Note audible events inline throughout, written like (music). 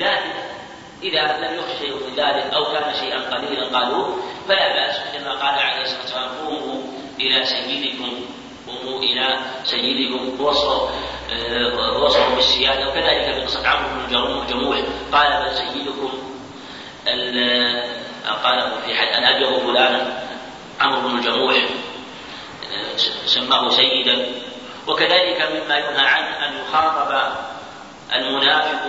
لكن إذا لم يخش شيء من ذلك أو كان شيئا قليلا قالوا فلا بأس. كما قال عليه الصلاة والسلام قوموا إلى سيدكم قوموا إلى سيدكم وصفوا آه، وصفوا بالسيادة. وكذلك في قصة عمرو بن الجموح قال بل سيدكم قال في حد أن أبيض فلانا عمرو بن الجموح آه، سماه سيدا. وكذلك مما ينهى عنه أن يخاطب المنافق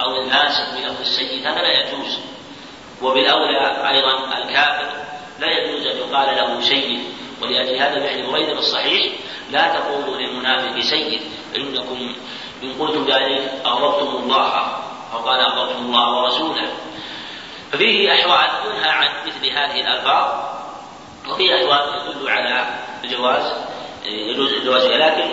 أو الناسك بلفظ السيد هذا لا يجوز. وبالأولى أيضا الكافر لا يجوز أن يقال له سيد ولأجل هذا في بريدة الصحيح لا تقولوا للمنافق سيد إنكم إن قلتم ذلك أغضبتم الله أو قال أغضبتم الله ورسوله. ففيه أحوال ينهى عن مثل هذه الألفاظ وفيه أحوال تدل على الجواز يجوز الجواز لكن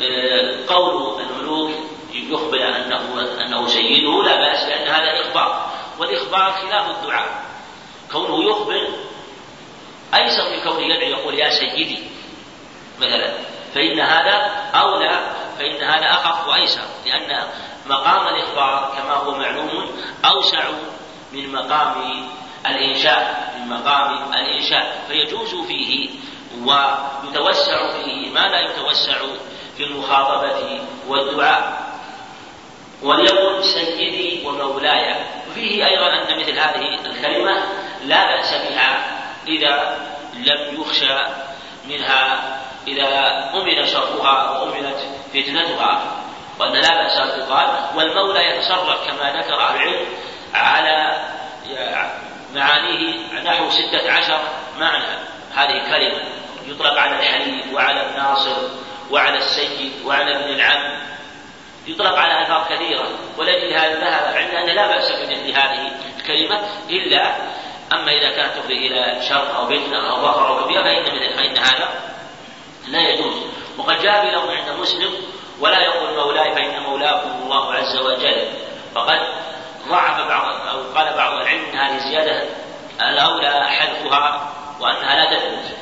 آه، قول الملوك يخبر انه أنه سيده لا بأس لأن هذا إخبار. والإخبار خلاف الدعاء. كونه يخبر ايسر من كونه يدعو يقول يا سيدي؟ مثلا. فإن هذا أولى فإن هذا اخف وأيسر. لأن مقام الإخبار كما هو معلوم أوسع من مقام الإنشاء من مقام الإنشاء. فيجوز فيه ويتوسع فيه ما لا يتوسع في المخاطبة والدعاء. وليقل سيدي ومولاي. وفيه أيضا أن مثل هذه الكلمة لا بأس بها إذا لم يخشى منها إذا أمن شرها وأمنت فتنتها. وأن لا بأس أن تقال والمولى يتصرف كما ذكر أهل العلم على معانيه نحو ستة عشر معنى. هذه الكلمة يطلق على الحليم وعلى الناصر وعلى السيد وعلى ابن العم يطلق على ألفاظ كثيرة ولكن هذا ذهب عندنا أن لا بأس بمثل هذه الكلمة إلا أما إذا كانت تفضي إلى شر أو فتنة أو ظهر أو كبيرة فإن مثل فإن هذا لا يجوز. وقد جاء بلفظ عند مسلم ولا يقول مولاي فإن مولاكم الله عز وجل. فقد ضعف بعض أو قال بعض العلم أن هذه زيادة الأولى حذفها وأنها لا تثبت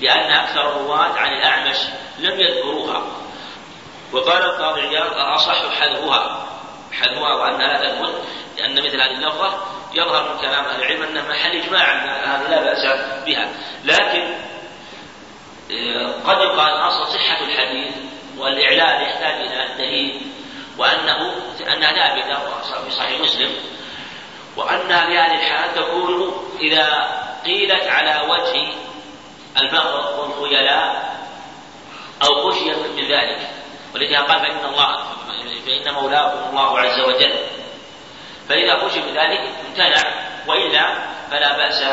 لأن أكثر الرواة عن الأعمش لم يذكروها. وقال القاضي عياض الأصح حذفها حذفها وأنها لا تثبت لأن مثل هذه اللفظة يظهر من كلام أهل العلم أنها محل إجماع أن هذه لا بأس بها. لكن آه، قد يقال أصل صحة الحديث والإعلان يحتاج إلى دليل وأنه أنها ثابتة في صحيح مسلم وأنها في هذه الحال تكون إذا قيلت على وجه البغض والخيلاء أو خشية من ذلك. ولذا قال فإن الله فإن مولاكم الله عز وجل. فإذا خشي من ذلك امتنع وإلا فلا بأس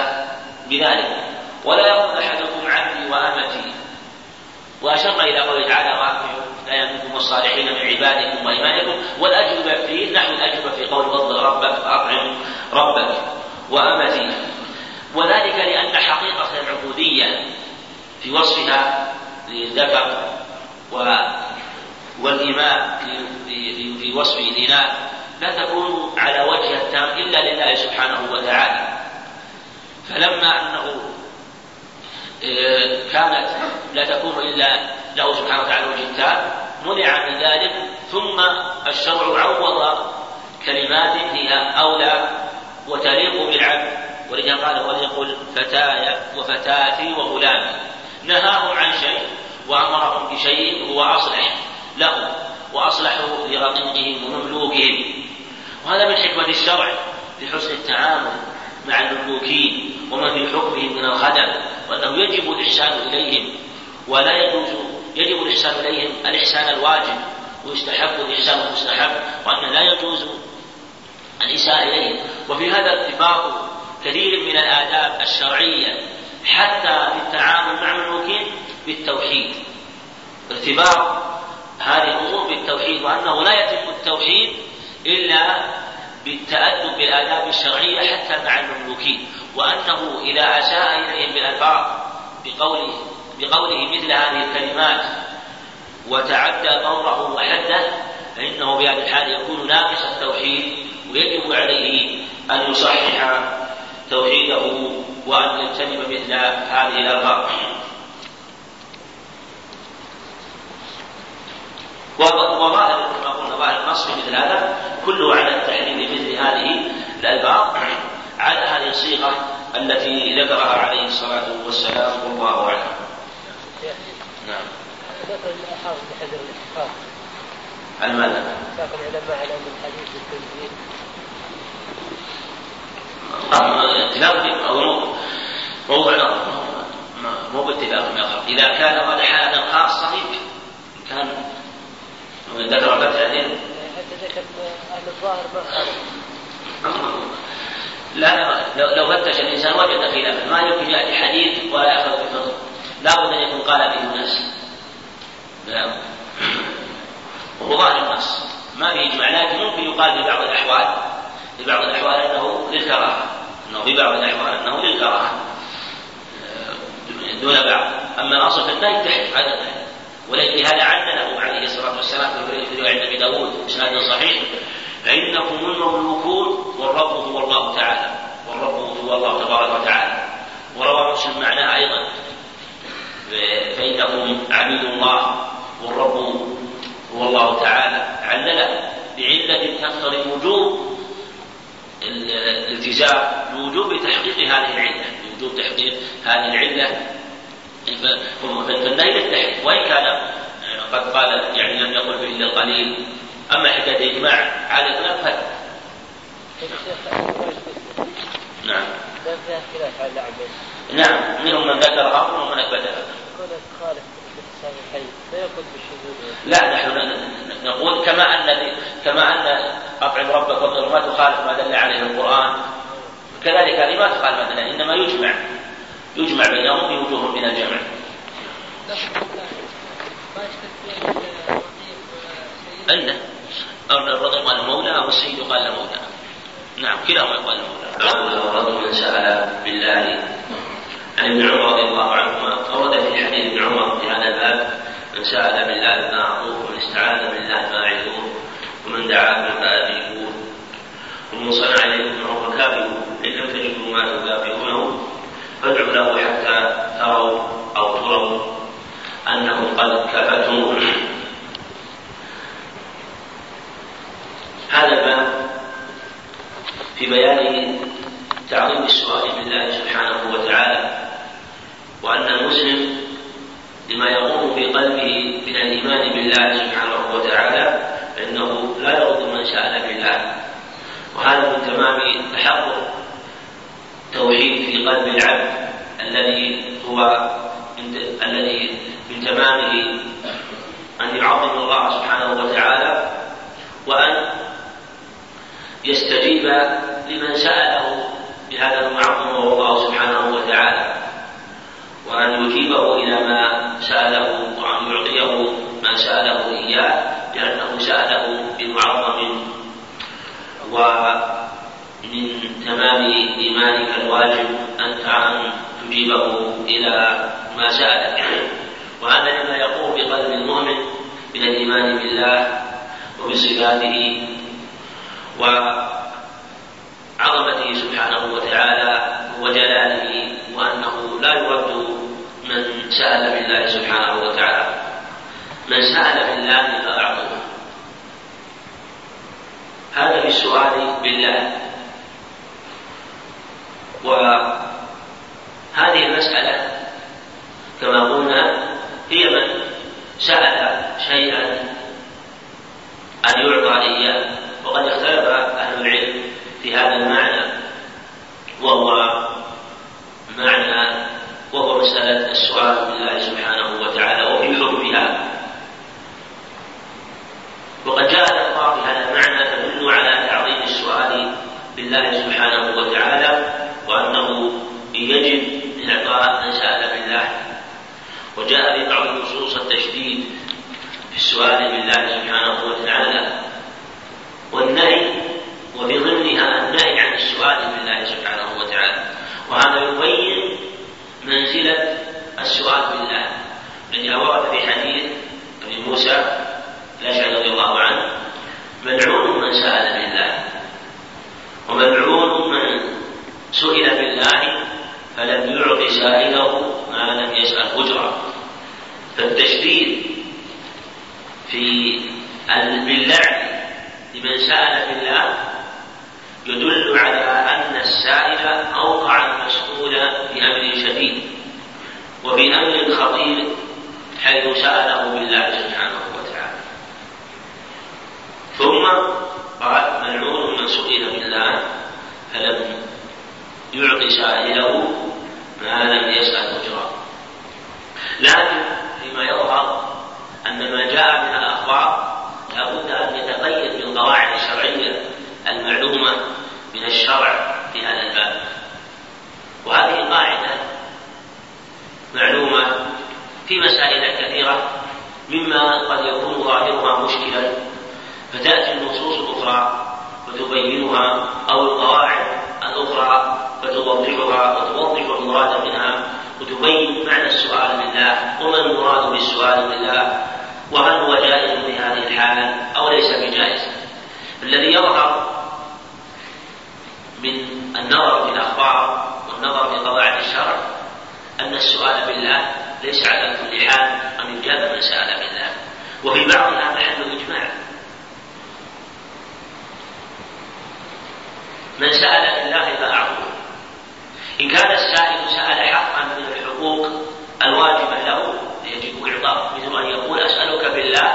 بذلك. ولا يقول أحدكم عبدي وأمتي. وأشر إلى قوله تعالى لا منكم الصالحين من عبادكم وإيمانكم والأجوبة فيه نحو الأجوبة في قول فضل ربك فأطعم ربك وأمتي. وذلك لأن حقيقة العبودية في وصفها للذكر والإيمان في, وصف الإناث لا تكون على وجه التام إلا لله سبحانه وتعالى. فلما أنه آه، كانت لا تكون إلا له سبحانه وتعالى وجه التام منع من ذلك ثم الشرع عوض كلمات هي أولى وتليق بالعبد ولذا قال وليقل فتاي وفتاتي وغلامي. نهاهم عن شيء وأمرهم بشيء هو اصلح لهم وأصلحوا لرقيقهم ومملوكهم. وهذا من حكمة الشرع لحسن التعامل مع المملوكين وما في حكمهم من الخدم وأنه يجب الإحسان إليهم ولا يجوز يجب الإحسان إليهم الإحسان الواجب ويستحب الإحسان المستحب وانه لا يجوز الإساءة إليهم. وفي هذا اتفاق كثير من الآداب الشرعية حتى في التعامل مع الملوكين بالتوحيد. ارتباط هذه الأمور بالتوحيد وأنه لا يتم التوحيد إلا بالتأدب بالآداب الشرعية حتى مع المملوكين وأنه إذا أساء إليهم بالألفاظ بقوله بقوله مثل هذه الكلمات وتعدى قوله وحده فإنه بهذه الحال يكون ناقص التوحيد ويجب عليه أن يصحح توحيده وأن يجتنب مثل هذه الألفاظ. وظاهر كما قلنا ظاهر النص في مثل هذا كله على تحريم مثل هذه الألفاظ على هذه الصيغة التي ذكرها عليه الصلاة والسلام والله أعلم. نعم. ذكر الحافظ بحجر الاتفاق. على ماذا؟ اتفاق العلماء على أن الحديث بالتنزيل. اتفاق أو موضوع نظر مو باتفاق إذا كان هذا حالة خاصة يمكن كان ذكر فتحة حتى أهل الظاهر لا لو, فتش الإنسان وجد خلافا ما يمكن ياتي حديث ولا يأخذ بالفضل لا بد أن يكون قال به الناس. نعم. وهو ظاهر النص. ما في إجماع لكن ممكن يقال في بعض الأحوال في بعض الأحوال أنه للكراهة أنه في بعض الأحوال أنه للكراهة. دون بعض. أما الأصل في النهي التحريم هذا النهي هذا علله عليه الصلاة والسلام في عند ابي داود اسناد صحيح. فإنكم المملوكون والرب هو الله تعالى. والرب هو الله تبارك وتعالى. وروى مسلم معناه أيضا. فإنكم عبيد الله. والرب هو الله تعالى. علله بعلة تقتضي وجوب الالتزام بوجوب تحقيق هذه العلة. بوجوب تحقيق هذه العلة فالنهي للتحريم وإن كان قد قال يعني لم يقل إلا القليل. أما حكاية إجماع على الخلاف فلا نعم. نعم. منهم من ذكرها ومنهم من أثبتها لا نحن نقول كما أن كما أن أطعم ربك وانظر ما تخالف ما دل عليه القرآن. كذلك هذه ما تخالف ما دل إنما يجمع. يجمع بينهم في وجوه من الجمع. عنده الرضا قال مولى أو السيد قال مولى. نعم كلاهما يقال مولى. رجل سأل بالله عن ابن عمر رضي الله عنهما ورد في حديث ابن عمر في هذا الباب من سأل بالله ما أعطوه ومن استعاذ بالله ما أعيذوه ومن دعاكم فأجيبوه ومن صنع إليكم معروفا كافئوه إن لم تجدوا ما تكافئونه فادعوا له حتى تروا أو تروا أنهم قد كفتموه هذا الباب في بيان تعظيم السؤال بالله سبحانه وتعالى وأن المسلم لما يقوم في قلبه من الإيمان بالله سبحانه وتعالى فإنه لا يرد من سأل بالله. وهذا من تمام تحقق توحيد في قلب العبد الذي هو الذي من تمامه أن يعظم الله سبحانه وتعالى وأن يستجيب لمن سأله بهذا المعظم وهو الله سبحانه وتعالى وأن يجيبه إلى ما سأله وأن يعطيه ما سأله إياه لأنه سأله بمعظم ومن تمام إيمانك الواجب أنت أن تجيبه إلى ما سألك وهذا لما يقوم بقلب المؤمن من الإيمان بالله وبصفاته وعظمته سبحانه وتعالى وجلاله وأنه لا يرد من سأل بالله سبحانه وتعالى. من سأل بالله فأعطوه هذا في السؤال بالله. وهذه المسألة كما قلنا هي من سأل شيئا أن يعطى إياه. وقد اختلف أهل العلم في هذا المعنى وهو معنى وهو مسألة السؤال بالله سبحانه وتعالى وفي حكمها وقد جاء الأخبار في هذا المعنى تدل على تعظيم السؤال بالله سبحانه وتعالى وأنه يجب إعطاء من سأل بالله. وجاء في بعض النصوص التشديد في السؤال بالله سبحانه وتعالى. والنهي وفي ضمنها النهي عن السؤال بالله سبحانه وتعالى. وهذا يبين منزلة السؤال بالله. الذي ورد في حديث أبي موسى الأشعري رضي الله عنه ملعون من سأل بالله وملعون من سئل بالله فلم يعط سائله ما لم يسأل أجرة فالتشديد في باللعن لمن سأل بالله يدل على أن السائل أوقع المسؤول بأمر شديد وبأمر خطير حيث سأله بالله سبحانه وتعالى. ثم قال ملعون من سئل بالله فلم يعطي سائله ما لم يسأل أجرا لكن فيما يظهر أن ما جاء من الأخبار لابد أن يتقيد بالقواعد الشرعية المعلومة من الشرع في هذا الباب. وهذه قاعدة معلومة في مسائل كثيرة مما قد يكون ظاهرها مشكلا فتأتي النصوص الأخرى فتبينها أو القواعد الأخرى فتوضحها وتوضح المراد منها وتبين معنى السؤال لله وما المراد بالسؤال لله وهل هو جائز في هذه الحالة أو ليس بجائز. الذي يظهر من النظر في الأخبار والنظر في قواعد الشرع أن السؤال بالله ليس على كل حال أن يجاب من سأل بالله. وفي بعضها محل إجماع. من سأل بالله فأعطوه إن كان السائل سأل حقا من الحقوق الواجبة له يجب إعطاءه مثل أن يقول أسألك بالله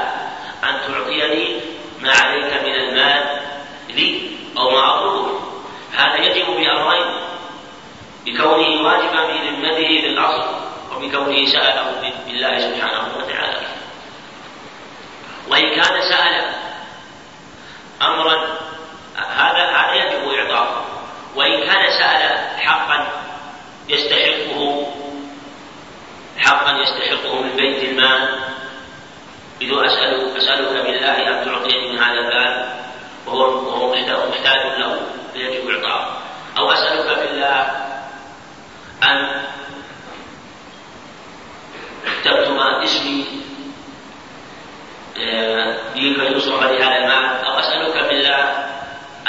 أن تعطيني ما عليك من المال لي أو ما أطلبه هذا يجب بأمرين. بكونه واجبا في ذمته بالأصل وبكونه سأله بالله سبحانه وتعالى. وإن كان سأل أمرا هذا هذا يجب إعطاؤه وإن كان سأل حقا يستحقه حقا يستحقه من بيت المال. إذ أسأل أسألك بالله أن تعطيني من هذا المال وهو وهو محتاج له فيجب إعطاؤه أو أسألك بالله أن تكتب اسمي آه، لكي يصرف لهذا المال. أو أسألك بالله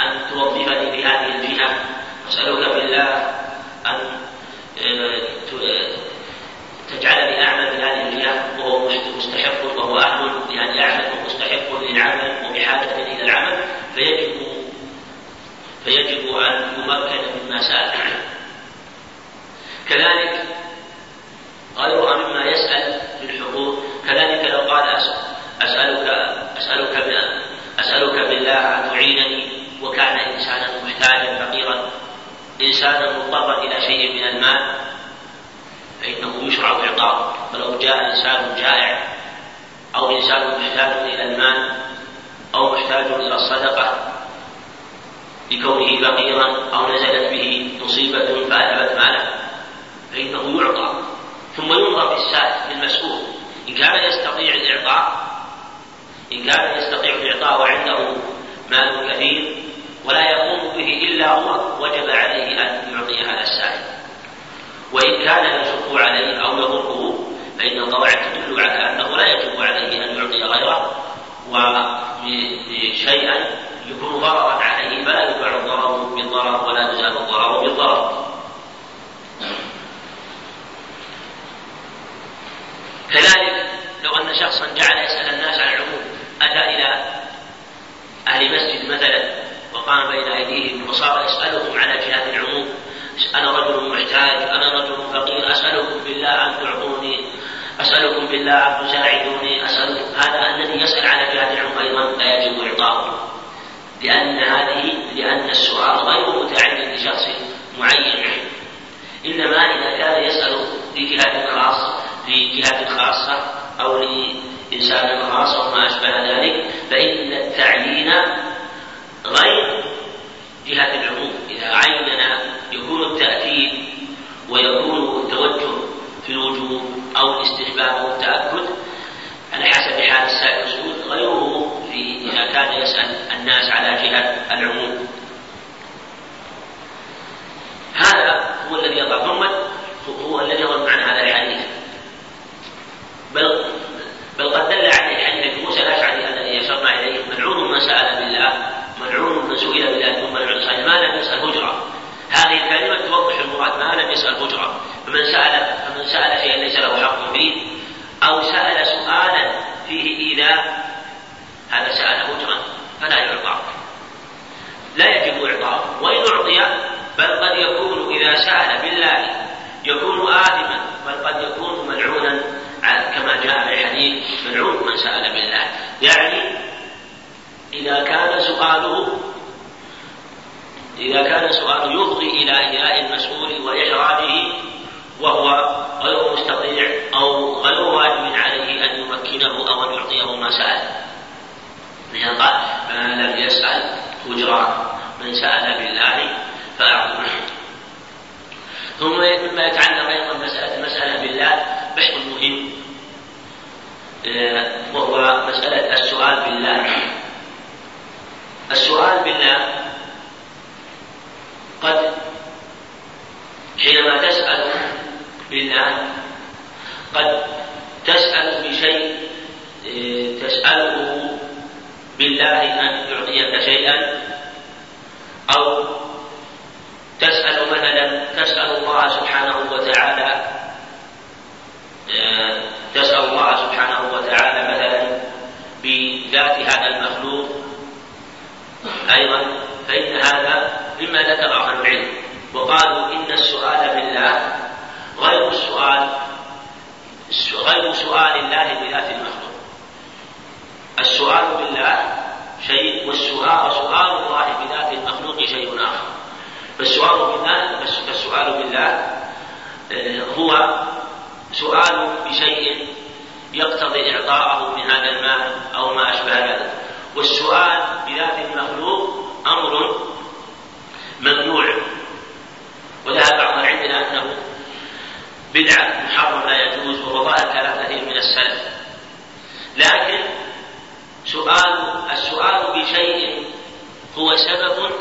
أن توظفني في هذه الجهة. أسألك بالله أن آه، تجعلني أعمل في هذه الجهة. وهو مستحق وهو أهل لأن يعمل ومستحق للعمل وبحاجة إلى العمل. فيجب فيجب أن يمكن مما سأل كذلك غيرها مما يسأل بالحقوق كذلك لو قال أسألك أسألك أسألك بالله أن تعينني وكان إنسانا محتاجا فقيرا إنسانا مضطرا إلى شيء من المال فإنه يشرع إعطاؤه فلو جاء إنسان جائع أو إنسان محتاج إلى المال أو محتاج إلى الصدقة لكونه فقيرا أو نزلت به مصيبة فأذهبت ماله فإنه يعطى. ثم ينظر في السائل المسؤول إن كان يستطيع الإعطاء إن كان يستطيع الإعطاء وعنده مال كثير ولا يقوم به إلا هو وجب عليه أن يعطي هذا السائل. وإن كان يشق عليه أو يضره فإن القواعد تدل على أنه لا يجب عليه أن يعطي غيره وشيئا يكون ضررا عليه فلا يدفع الضرر بالضرر ولا يزال الضرر بالضرر. كذلك لو أن شخصا جعل يسأل الناس عن العموم أتى إلى أهل مسجد مثلا وقام بين أيديهم وصار يسألهم على جهات العموم. أنا رجل محتاج أنا رجل فقير أسألكم بالله أن تعطوني أسألكم بالله أن تساعدوني أسألكم. هذا الذي يسأل على جهات العموم أيضا لا يجب إعطاؤه. لأن هذه لأن السؤال غير متعلق بشخص معين. إنما إذا كان يسأل في جهة خاصة في جهة خاصة أو لإنسان خاص أو ما أشبه ذلك فإن التعيين غير جهة العموم. إذا عيننا يكون التأكيد ويكون التوجه في الوجوب أو الاستحباب أو التأكد على حسب حال السائل السجود غيره في إذا كان يسأل الناس على جهة العموم. هذا هو الذي يضع ثم هو الذي يظن عن هذا الحديث. بل بل قد دل عليه حديث موسى الاشعري الذي أشرنا إليه. ملعون من سأل بالله ملعون من سئل بالله ثم ملعون ما لم يسأل هجره هذه الكلمة توضح المراد ما لم يسأل هجره فمن سال فمن سأل شيئا ليس له حق فيه أو سأل سؤالا فيه إيذاء. هذا سأل هجرا فلا لا يجب إعطاؤه وإن أعطي بل قد يكون إذا سأل بالله يكون آثما. بل قد يكون ملعونا. كما جاء في الحديث ملعون من سأل بالله. يعني إذا كان سؤاله إذا كان سؤاله يفضي إلى إيذاء المسؤول وإحراجه وهو غير مستطيع أو غير واجب عليه أن يمكنه أو أن يعطيه ما سأل لأن قال من لم يسأل هجران من سأل بالله فأعطه ثم مما يتعلق أيضا مسألة المسألة بالله بحث مهم. آه، وهو مسألة السؤال بالله. السؤال بالله قد حينما تسأل بالله قد تسأل بشيء آه، تسأله بالله أن يعطيك شيئا؟ أو تسأل مثلا تسأل الله سبحانه وتعالى آه، تسأل الله سبحانه وتعالى مثلا بذات هذا المخلوق؟ أيضا فإن هذا مما ذكر أهل العلم وقالوا إن السؤال بالله غير السؤال غير سؤال الله بذات المخلوق. السؤال بالله شيء والسؤال سؤال الله بذات المخلوق شيء آخر. فالسؤال بالله فالسؤال بالله آه، هو سؤال بشيء يقتضي إعطاءه من هذا المال أو ما أشبه ذلك. والسؤال بذات المخلوق أمر ممنوع. وذهب بعض العلم أنه بدعة محرم لا يجوز وهو كلام كثير من السلف. لكن سؤال السؤال بشيء هو سبب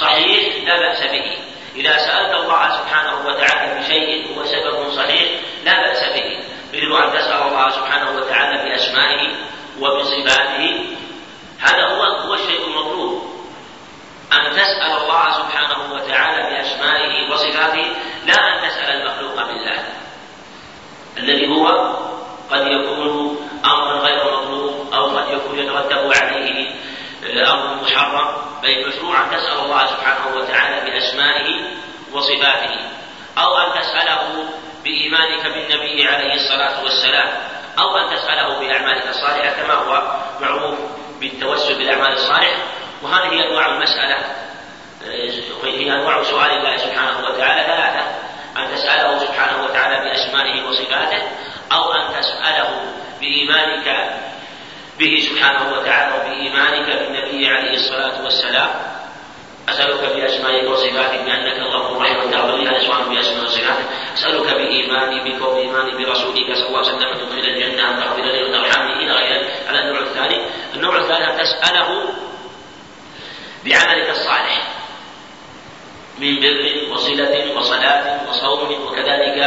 صحيح لا بأس به. إذا سألت الله سبحانه وتعالى بشيء هو سبب صحيح لا بأس به. مثل أن تسأل الله سبحانه وتعالى بأسمائه وبصفاته. هذا هو هو الشيء المطلوب. أن تسأل الله سبحانه وتعالى بأسمائه وصفاته لا أن تسأل المخلوق بالله. الذي هو قد يكون أمرا غير مطلوب أو قد يكون يترتب عليه أمر محرم. بل المشروع أن تسأل الله سبحانه وتعالى بأسمائه وصفاته. أو أن تسأله بإيمانك بالنبي عليه الصلاة والسلام. أو أن تسأله بأعمالك الصالحة كما هو معروف بالتوسل بالأعمال الصالحة. وهذه أنواع المسألة. هي أنواع سؤال الله سبحانه وتعالى. ثلاثة أن تسأله سبحانه وتعالى بأسمائه وصفاته أو أن تسأله بإيمانك به سبحانه وتعالى وبإيمانك بالنبي عليه الصلاة والسلام. أسألك بأسمائك وصفاتك بأنك الله رحيم وتغفر لي هذا سؤال بأسمائك وصفاتك أسألك بإيماني بك وبإيماني برسولك صلى الله عليه وسلم أن تدخل الجنة أن تغفر لي وترحمني إلى غير على النوع الثاني النوع الثاني أن تسأله بعملك الصالح. من بر وصلة وصلاة وصوم وكذلك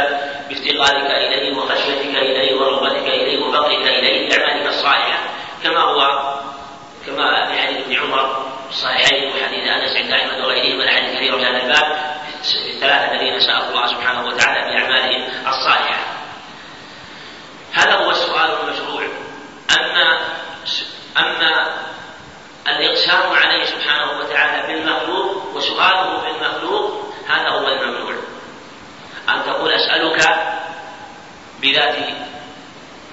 بافتقارك إليه وخشيتك إليه ورغبتك إليه وفقرك إليه بأعمالك الصالحة كما هو كما في حديث ابن عمر الصحيحين وحديث أنس عند أحمد وغيرهم من احاديث كثيره في هذا الباب الثلاثه الذين سالوا الله سبحانه وتعالى باعمالهم الصالحة. هذا هو السؤال المشروع. أما أما الإقسام عليه سبحانه وتعالى بالمخلوق وسؤاله بالمخلوق هذا هو الممنوع. ان تقول اسالك بذات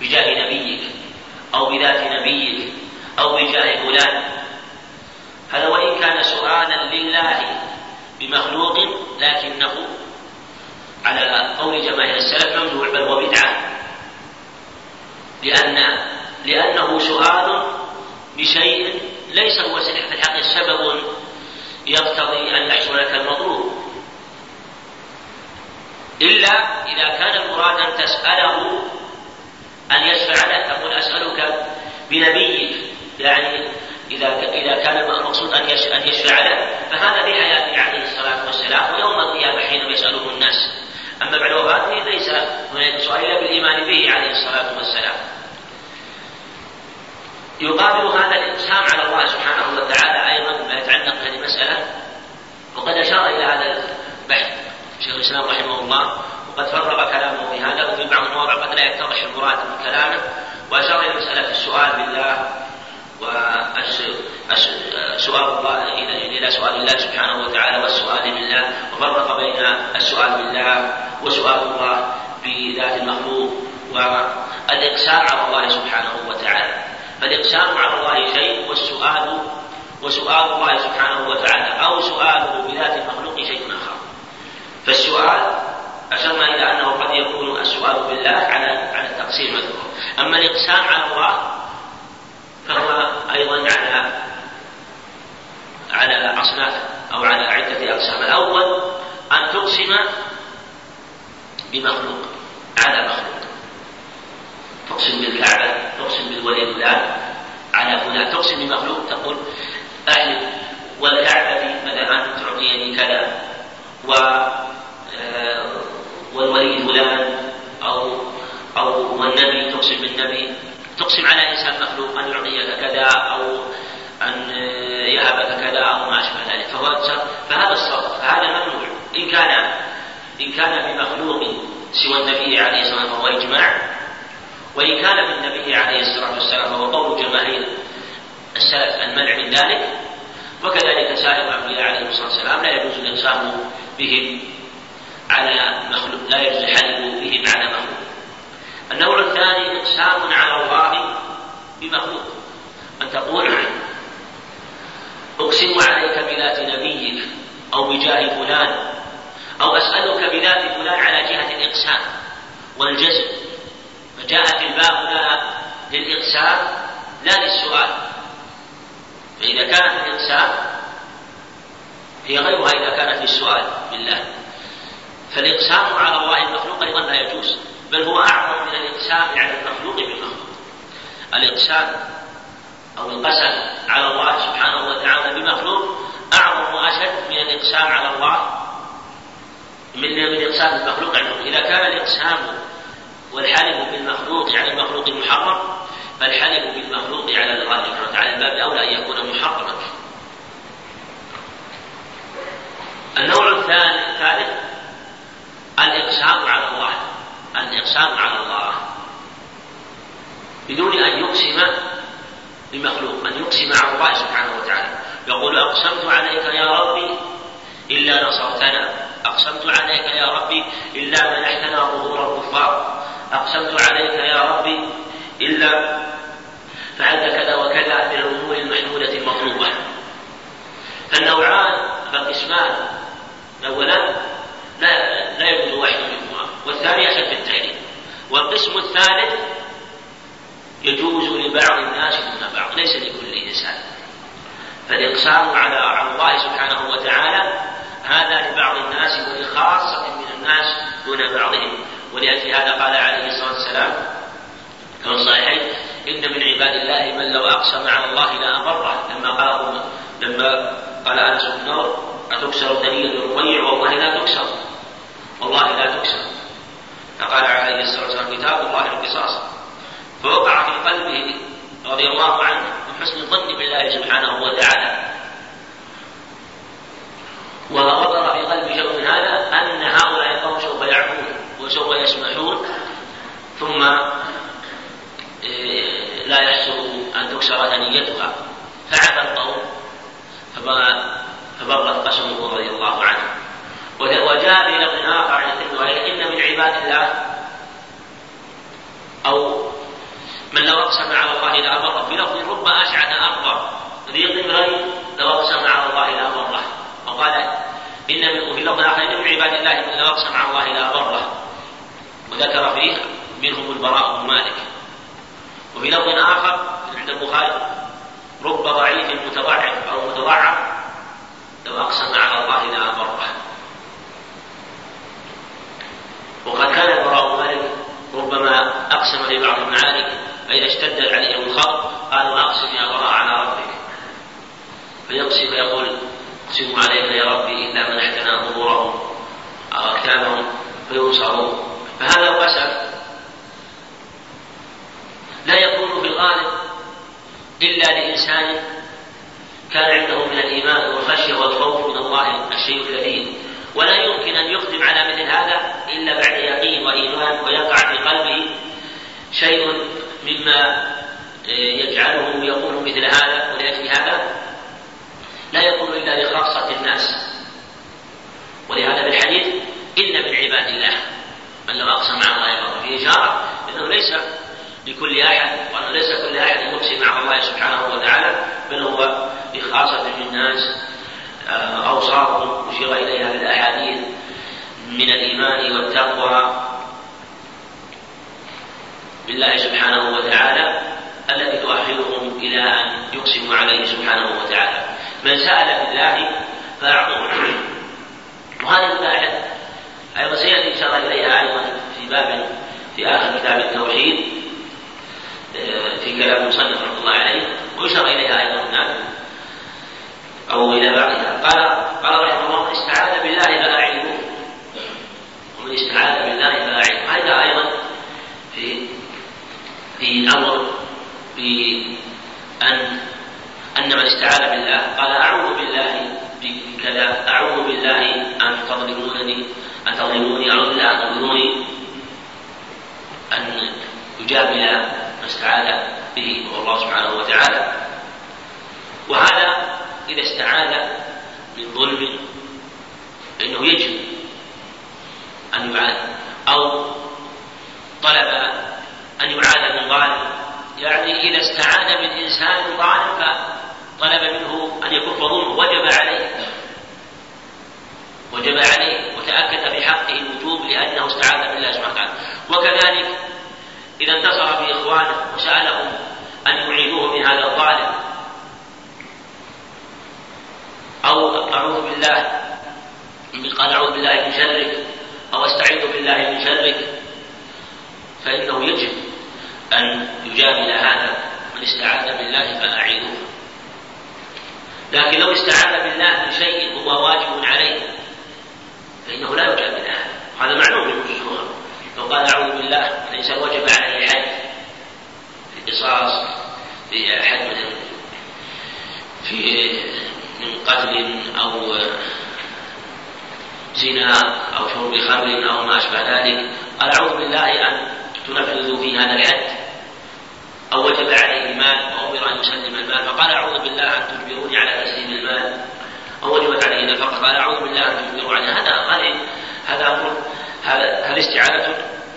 بجاه نبيك أو بذات نبيك أو بجاه فلان هذا وإن كان سؤالا لله بمخلوق لكنه على قول جماهير السلف ممنوع بل هو بدعة لأن لأنه سؤال بشيء ليس هو في الحق سبب يقتضي أن يحصل لك المطلوب. إلا إذا كان المراد أن تسأله أن يشفع لك تقول أسألك بنبيك يعني إذا إذا كان المقصود أن أن يشفع له فهذا في حياته عليه الصلاة والسلام ويوم القيامة حينما يسأله الناس. أما بعد وفاته ليس هناك سؤال إلا بالإيمان به عليه الصلاة والسلام. يقابل هذا الإقسام على الله سبحانه وتعالى أيضا ما يتعلق بهذه المسألة. وقد أشار إلى هذا البحث شيخ الإسلام رحمه الله وقد فرغ كلامه في هذا وفي بعض المواضع قد لا يتضح المراد من كلامه. وأشار إلى مسألة السؤال بالله والسؤال سؤال الله إلى سؤال الله سبحانه وتعالى والسؤال بالله. وفرق بين السؤال بالله وسؤال الله بذات المخلوق والإقسام على الله سبحانه وتعالى. فالإقسام على الله شيء والسؤال وسؤال الله سبحانه وتعالى أو سؤاله بذات المخلوق شيء آخر. فالسؤال أشرنا إلى أنه قد يكون السؤال بالله على على التقسيم المذكور. أما الإقسام على الله فهو أيضا على على أصناف أو على عدة أقسام. الأول أن تقسم بمخلوق على مخلوق. تقسم بالكعبة تقسم بالولي فلان على فلان تقسم بمخلوق تقول أهل والكعبة مثلا تعطيني كذا و آه، والولي فلان أو أو والنبي تقسم بالنبي. تقسم على إنسان مخلوق أن يعطيك كذا أو أن يهبك كذا أو ما أشبه ذلك. فهو فهذا الصرف فهذا ممنوع. إن كان إن كان بمخلوق سوى النبي عليه الصلاة والسلام فهو إجماع وإن كان بالنبي عليه الصلاة والسلام فهو قول جماهير السلف المنع من ذلك وكذلك سائر الأنبياء عليه الصلاة والسلام لا يجوز الإقسام بهم على مخلوق لا يجوز الحلف بهم على مخلوق. النوع الثاني إقسام على الله بمخلوق. أن تقول أقسم عليك بذات نبيك أو بجاه فلان أو أسألك بذات فلان على جهة الإقسام والجزم. فجاءت الباء هنا للإقسام لا للسؤال. فإذا كانت الإقسام هي غيرها إذا كانت للسؤال بالله فالإقسام على الله المخلوق أيضا لا يجوز بل هو أعظم من الإقسام على المخلوق بالمخلوق. الإقسام أو القسم على الله سبحانه وتعالى بمخلوق أعظم وأشد من الإقسام على الله من من إقسام المخلوق عنه إذا كان الإقسام والحلف بالمخلوق على المخلوق محرم فالحلف بالمخلوق على الله سبحانه وتعالى باب أولى أن يكون محرما. النوع الثالث الإقسام على الله. الإقسام على الله. بدون أن يقسم بمخلوق أن يقسم على الله سبحانه وتعالى. يقول أقسمت عليك يا ربي إلا نصرتنا. أقسمت عليك يا ربي إلا منحتنا ظهور الكفار. أقسمت عليك يا ربي إلا فعلت كذا وكذا من الأمور المحمودة المطلوبة. فالنوعان فالقسمان الأولان لا لا يجوز واحد منهما والثاني أشد التحريم والقسم الثالث يجوز لبعض الناس دون بعض ليس لكل إنسان. فالإقسام على على الله سبحانه وتعالى هذا لبعض الناس ولخاصة من الناس دون بعضهم. ولأجل هذا قال عليه الصلاة والسلام كما صحيحين إن من عباد الله من لو أقسم على الله لأبره لما قال لما قال أنس بن نور أتكسر ثنية الرقيع والله لا تكسر. والله لا تكسر. فقال عليه الصلاة والسلام كتاب الله القصاص. فوقع في قلبه رضي الله عنه من حسن الظن بالله سبحانه وتعالى. ووقر في قلبه شيء من هذا أن هؤلاء القوم سوف يعفون وسوف يسمحون ثم إيه، لا يحصل أن تكسر ثنيتها. فعفى القوم فبرت قسمه رضي الله عنه. وجاء في لفظ آخر عن الترمذي إن من عباد الله أو من لو أقسم على الله لأبره في لفظ رب أشعث أكبر ذي ضمرين لو أقسم على الله لأبره وقال إن من وفي لفظ آخر إن من عباد الله من لو أقسم على الله لأبره وذكر فيه منهم البراء بن مالك. وفي لفظ آخر عند البخاري رب ضعيف متضعف أو متضعف لو أقسم على الله لأبره وقد كان البراء بن مالك ربما أقسم في بعض المعارك فإذا اشتد عليهم الخوف قالوا أقسم يا براء على ربك. فيقسم فيقول أقسم عليك يا ربي إلا منحتنا ظهورهم أو أكتابهم فينصرون فهذا القسم لا يكون في الغالب إلا لإنسان كان عنده من الإيمان والخشية والخوف من الله الشيء الكثير ولا يمكن أن يقدم على مثل هذا إلا بعد يقين وإيمان ويقع في قلبه شيء مما يجعله يقول مثل هذا ولأجل هذا. لا يكون إلا لخاصة الناس. ولهذا في الحديث إن من عباد الله من لم أقسم مع الله يبر فيه جارة إنه ليس لكل أحد وأنه ليس كل أحد يقسم مع الله سبحانه وتعالى بل هو لخاصة الناس آه، أوصاف أشير إليها في الأحاديث من الإيمان والتقوى بالله سبحانه وتعالى التي تؤهلهم إلى أن يقسموا عليه سبحانه وتعالى. من سأل بالله فأعطوه وهذه المباحث أيضا سيأتي إشارة إليها أيضا في باب في آخر كتاب التوحيد آه، في كلام المصنف رحمة الله عليه. ويشار إليها أيضا هناك أو إلى بعضها. قال قال رحمه الله من استعاذ بالله فأعينوه ومن استعاذ بالله فأعينوه هذا أيضا في في أمر بأن أن من استعاذ بالله قال أعوذ بالله بكذا أعوذ بالله أن تظلمونني أن تظلموني أعوذ بالله أن تظلموني. أن يجاب ما استعاذ به هو الله سبحانه وتعالى. وهذا إذا استعاذ من ظلم فإنه يجب أن يعاد أو طلب أن يعاد من ظالم. يعني إذا استعاذ من إنسان ظالم فطلب منه أن يكف ظلمه وجب عليه. وجب عليه وتأكد في حقه الوجوب لأنه استعاذ بالله سبحانه وتعالى. وكذلك إذا انتصر في إخوانه وسألهم أن يعيدوه من هذا الظالم أو أعوذ بالله قال أعوذ بالله من شرك أو أستعيذ بالله من شرك فإنه يجب أن يجامل هذا. من استعاذ بالله فأعينوه لكن لو استعاذ بالله من شيء هو واجب عليه فإنه لا يجامل هذا هذا معلوم من لو قال أعوذ بالله الإنسان وجب عليه حد في قصاص في حد مثلا في من قتل أو زنا أو شرب خمر أو ما أشبه ذلك. قال أعوذ بالله أن تنفذوا في هذا الحد أو وجب عليه المال وأمر أن يسلم المال فقال أعوذ بالله أن تجبروني على تسليم المال أو وجبت عليه النفقة قال أعوذ بالله أن تجبروا على هذا هذا هذا أمر هذا استعاذة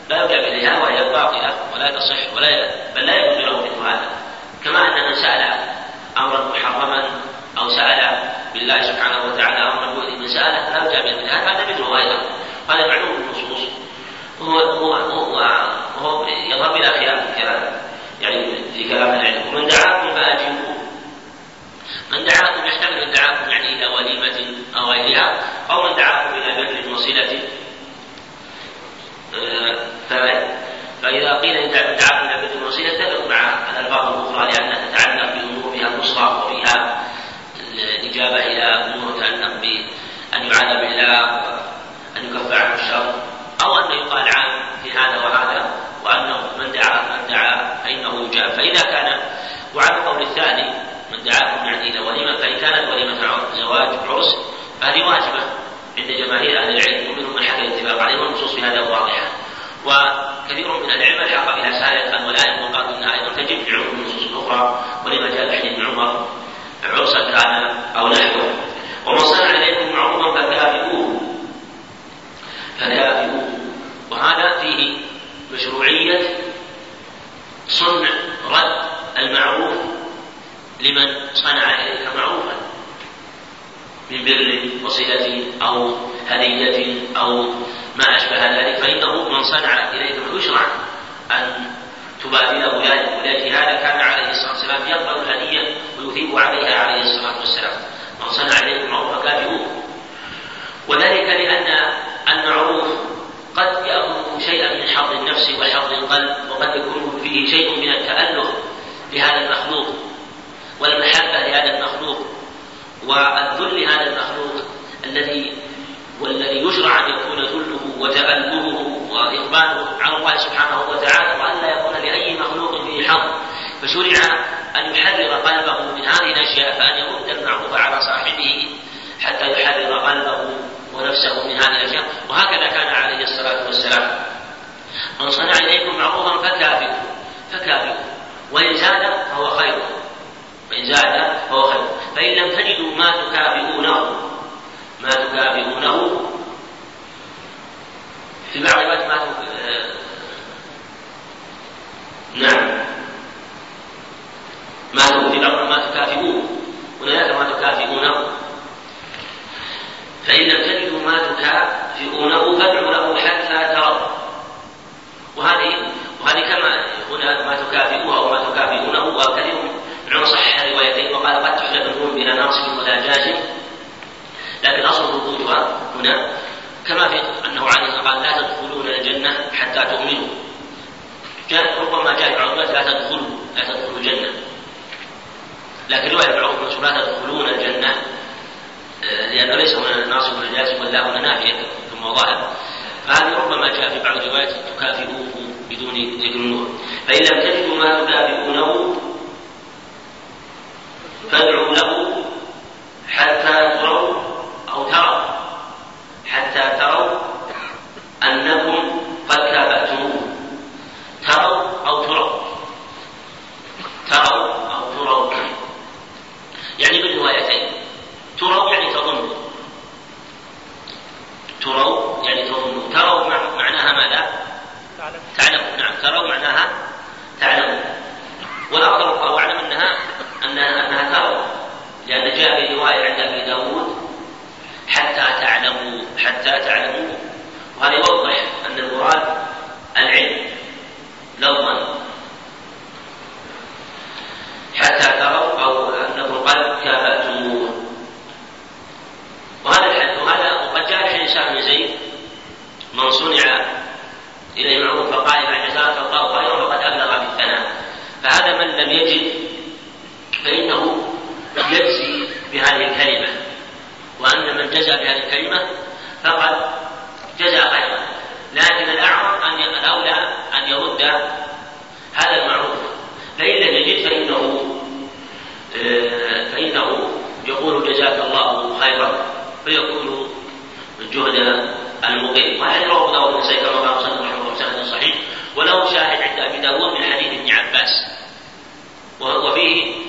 لا يرجع إليها وهي باطلة ولا تصح ولا بل لا يجوز له مثل هذا. كما أن من سأل أمرا محرما أو سأل بالله سبحانه وتعالى أمرا يؤذي من سأله لا يرجع هذا هذا مثله أيضا. هذا معلوم النصوص. وهو هو هو, هو يظهر بلا خلاف الكلام يعني في كلام العلم ومن دعاكم فأجيبوه من دعاكم يحتمل من دعاكم يعني إلى وليمة أو غيرها أو من دعاكم إلى بر وصلة آه، فإذا قيل إن دعاكم إلى بر وصلة اتفقوا مع الألفاظ الأخرى لأنها تتعلق بأمور فيها النصرة وفيها الإجابة إلى أمور تتعلق بأن يعاذ بالله وأن يكف عنه الشر أو أن يقال عام في هذا وهذا وأنه من دعا من دعا فإنه يجاب فإذا كان وعلى القول الثاني من دعاكم يعني إلى وليمة فإن كانت وليمة زواج عرس فهذه واجبة عند جماهير أهل العلم ومنهم من حكى الاتفاق عليه والنصوص في هذا واضحة وكثير من العلم الحق بها سائلة والآية وقال إنها أيضا تجب لعموم النصوص الأخرى ولما جاء في حديث عمر عرسا كان أو نحوه. ومن صنع إليكم معروفا فكافئوه فكافئوه وهذا فيه مشروعية صنع رد المعروف لمن صنع إليك معروفا من بر وصلة أو هدية أو ما أشبه ذلك فإنه من صنع إليك يشرع أن تبادله ذلك. ولهذا كان عليه الصلاة والسلام يقبل الهدية ويثيب عليها عليه الصلاة والسلام. من صنع إليكم معروفا كافئوه وذلك لأن المعروف قد يأخذ شيئا من حظ النفس وحظ القلب وقد يكون فيه شيء من التأله لهذا المخلوق والمحبة لهذا المخلوق. والذل لهذا المخلوق الذي والذي يشرع أن يكون ذله وتألهه وإقباله على الله سبحانه وتعالى وأن لا يكون لأي مخلوق فيه حظ. فشرع أن يحرر قلبه من هذه الأشياء فأن يرد المعروف على صاحبه حتى يحرر قلبه ونفسه من هذه الأشياء. وهكذا كان عليه الصلاة والسلام. من صنع إليكم معروفا فكافئوا فكافئوا. وإن زاد فهو خير. فإن زاد فهو خير. فإن لم تجدوا ما تكافئونه ما تكافئونه في بعض الوقت ما تك... آه، نعم. ما في بعض ما تكافئون هنا ما تكافئونه. فإن لم تجدوا ما تكافئونه فادعوا له حتى تروا وهذه وهذه كما هنا ما تكافئوه أو ما تكافئونه وكثير أصلها جازم لكن أصل ثبوتها هنا كما في أنه عليه قال لا تدخلون الجنة حتى تؤمنوا. جاء ربما جاء بعض لا تدخلوا لا تدخلوا الجنة. لكن رواية بعض لا تدخلون الجنة آه، لأنه ليس هنا ناصب الجازم ولا هنا نافية ثم ظاهر. فهذه ربما جاء في بعض الروايات تكافئوه بدون ذكر النور. فإن لم تجدوا ما تكافئونه فادعوا له حتى تروا أو تروا حتى تروا أنكم قد كافأتموه. تروا أو تروا. تروا أو تروا. يعني بالروايتين. تروا يعني تظنوا. تروا يعني تظنوا. تروا معناها ماذا؟ تعلموا نعم تروا معناها تعلموا والأفضل والله أعلم تروا لأن جاء في رواية عند أبي داود حتى تعلموا حتى تعلموا. وهذا يوضح أن المراد العلم لفظا حتى تروا أو أنكم قد كافأتموه. وهذا الحد وهذا وقد جاء في هشام بن زيد. من صنع إليه معروف فقال إذا جزاك الله خيرا فقد أبلغ بالثناء. فهذا من لم يجد فإنه يجزي بهذه الكلمة. وأن من جزى بهذه الكلمة فقد جزى خيرا. لكن الأعظم أن الأولى أن يرد هذا المعروف. فإن لم يجد فإنه آه، فإنه يقول جزاك الله خيرا فيكون جهد المقيم. وهذا رواه داود بن سيد كما قال صلى الله عليه وسلم صحيح. وله شاهد عند أبي داود من حديث ابن عباس. وفيه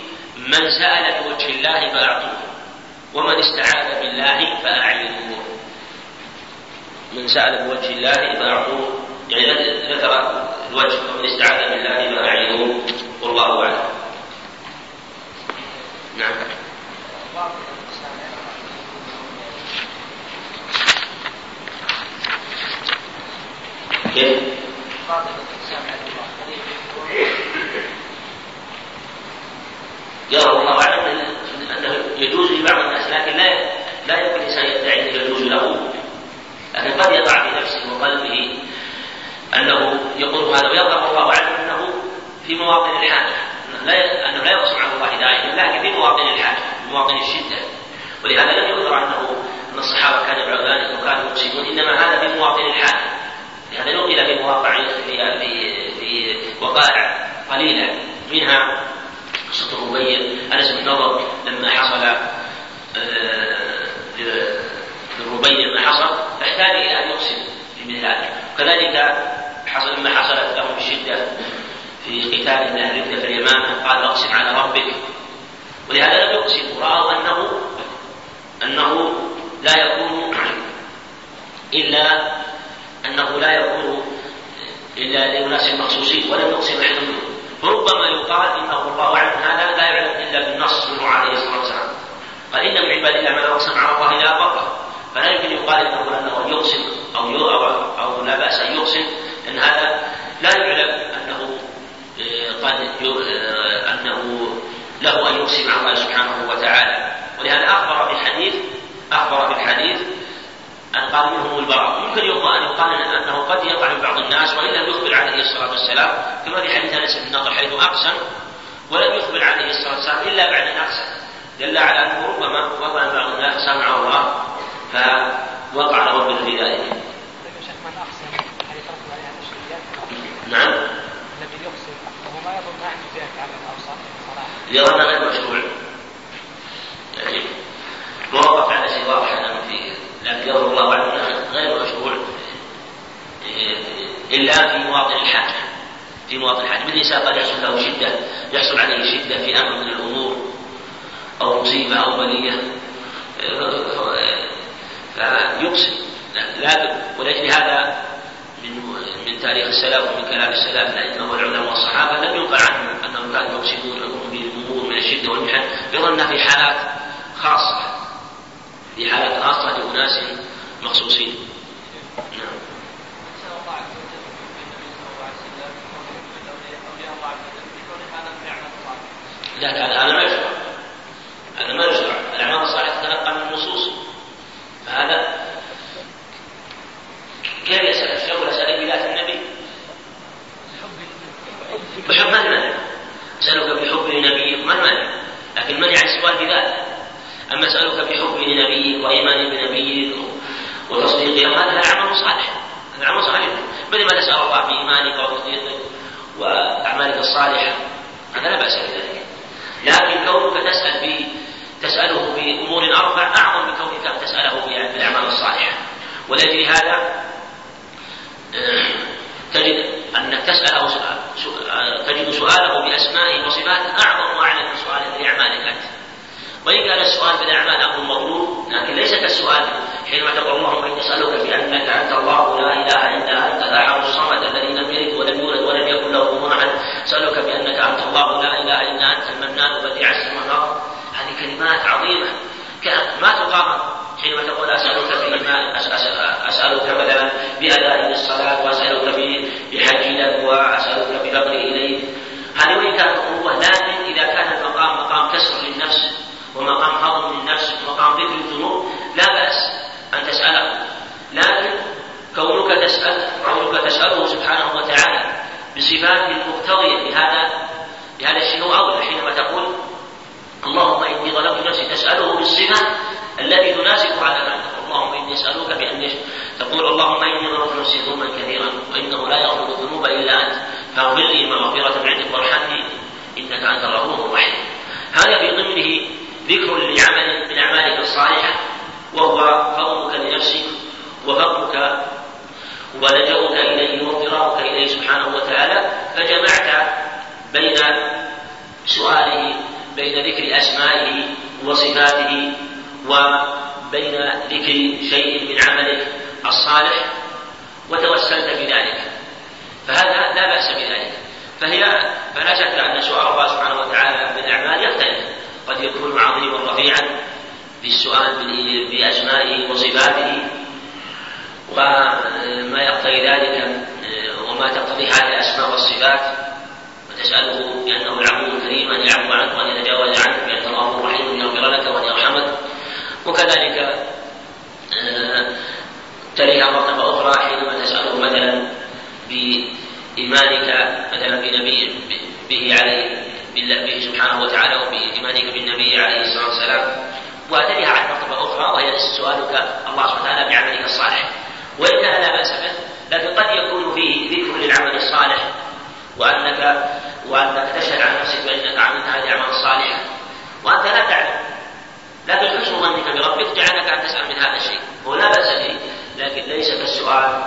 من سأل بوجه الله فأعطوه ومن استعاذ بالله فأعينوه. من سأل بوجه الله فأعطوه يعني ذكر الوجه ومن استعاذ بالله فأعينوه. والله أعلم. نعم. كيف؟ يرى الله اعلم أنه يجوز لبعض الناس لكن لا لا يمكن الانسان يدعي إنه يجوز له. لكن قد يقع في نفسه وقلبه أنه يقول هذا ويظهر الله اعلم أنه في مواطن الحاجة لا أنه لا يقسم على الله دائما لكن في مواطن الحاجة مواطن الشدة. ولهذا لم يذكر أنه أن الصحابة كانوا يفعلون ذلك وكانوا يقسمون إنما هذا في مواطن الحاجة لهذا نقل في مواقع في في وقائع قليلة منها قصة الربيع أنس بن نضر لما حصل آه، للربيع ما حصل فاحتاج إلى أن يقسم في مثل ذلك وكذلك حصل لما حصلت لهم الشدة في قتال من أهل في اليمامة قال أقسم على ربك. ولهذا لم يقسم رأوا أنه أنه لا يكون إلا أنه لا يكون إلا لأناس مخصوصين ولم يقسم أحد منهم. فربما يقال انه الله اعلم هذا لا يعلم إلا بالنص منه عليه الصلاة والسلام. قال إن من عباد الله من يقسم على الله لا بر فلا يمكن يقال إنه أنه يقسم أو أو, أو لا بأس أن يقسم لأن هذا لا يعلم أنه آه، قد آه، أنه له أن يقسم على الله سبحانه وتعالى. ولهذا أخبر في الحديث أخبر في الحديث أن قال منهم البراء يمكن أن يقال أنه قد يقع من بعض الناس وإن لم يخبر عليه الصلاة والسلام كما في حديث أنس بن نضر حيث أقسم ولم يخبر عليه الصلاة والسلام إلا بعد أن أقسم دل على أنه ربما وقع من بعض الناس سمع الله فوقع له في ذلك. نعم. الذي يقسم وهو ما يظن ما عنده ذلك على الاوصاف يظن غير مشروع. يعني موقف على شيء واضح في لكن يظهر الله عنه غير مشروع. إلا في مواطن الحاجة في مواطن الحاجة مثل الإنسان قد يحصل له شدة يحصل عليه شدة في أمر من الأمور أو مصيبة أو بلية. فيقسم. لا ولأجل هذا من من تاريخ السلف ومن كلام السلف الأئمة والعلماء والصحابة لم ينقل عنهم أنهم كانوا يقسمون بالأمور من الشدة والمحن. يظن في حالات خاصة. في حالة خاصة لأناس مخصوصين. نعم. لا لا هذا ما يشرع. هذا ما يشرع. الأعمال الصالحة تتلقى من النصوص. فهذا كيف يسأل الشر ولا سأل بذات النبي؟ بحب من؟ المانع؟ أسألك بحب لنبيك من المانع؟ لكن منع يعني السؤال بذاته وإيمان بنبيك وتصديقه هذا عمل صالح هذا عمل صالح. مثل ما تسأل الله بإيمانك وتصديقك وأعمالك الصالحة؟ هذا لا بأس بذلك. لكن كونك تسأل تسأله بأمور أربع أعظم من كونك أن تسأله بالأعمال الصالحة. ولأجل هذا (clears throat) تجد أنك تسأله تجد سؤاله بأسمائه وصفاته أعظم وأعلى من سؤاله بأعمالك أنت. وإن كان السؤال بالأعمال أمر مطلوب لكن ليس كالسؤال حينما تقول اللهم إني أسألك بأنك أنت الله لا إله إلا أنت الأحد الصمد الذي لم يلد ولم يولد ولم يكن له كفوا أحد أسألك بأنك أنت الله لا إله إلا أنت المنان بديع السماوات هذه كلمات عظيمة ما تقام حينما تقول أسألك بما أسألك مثلا بأداء الصلاة وأسألك بحج لك وأسألك بفقري إليك هذه وإن كانت قوة لكن إذا كان المقام مقام كسر للنفس ومقام هضم للنفس ومقام ذكر الذنوب لا بأس أن تسأله. لكن كونك تسأل كونك تسأله سبحانه وتعالى بصفاته المقتضية لهذا لهذا الشيء هو أولى حينما تقول اللهم إني ظلمت نفسي. تسأله بالصفة التي تناسب هذا المعنى اللهم إني أسألك بأن تقول اللهم إني ظلمت نفسي ظلما كثيرا وإنه لا يغفر الذنوب إلا أنت. فاغفر لي مغفرة من عندك وارحمني إنك أنت الغفور الرحيم. هذا في ضمنه ذكر لعمل من أعمالك الصالحة وهو فضلك لنفسك وفضلك ولجأك إليه واضطرارك إليه سبحانه وتعالى فجمعت بين سؤاله بين ذكر أسمائه وصفاته وبين ذكر شيء من عملك الصالح وتوسلت بذلك. فهذا لا بأس بذلك. فهي فلا شك أن سؤال الله سبحانه وتعالى بالأعمال يختلف. يكون عظيما رفيعا في السؤال بأسمائه وصفاته وما يقتضي ذلك وما تقتضي هذه الأسماء والصفات وتسأله بأنه العفو الكريم أن يعفو عنك وأن يتجاوز عنك بأنه الله الرحيم أن يغفر لك وأن يرحمك. وكذلك تليها مرتبة أخرى حينما تسأله مثلا بإيمانك مثلا بنبي به عليه بالله سبحانه وتعالى وبإيمانك بالنبي عليه الصلاة والسلام. وتليها على مرتبة أخرى وهي سؤالك الله سبحانه وتعالى بعملك الصالح. وإن كان لا بأس به لكن قد يكون فيه ذكر للعمل الصالح. وأنك وأنك تشهد عن نفسك بأنك عملت هذه الأعمال الصالحة وأنت لا تعلم. لكن حسن ظنك بربك جعلك أن تسأل من هذا الشيء. هو لا بأس به لكن ليس كالسؤال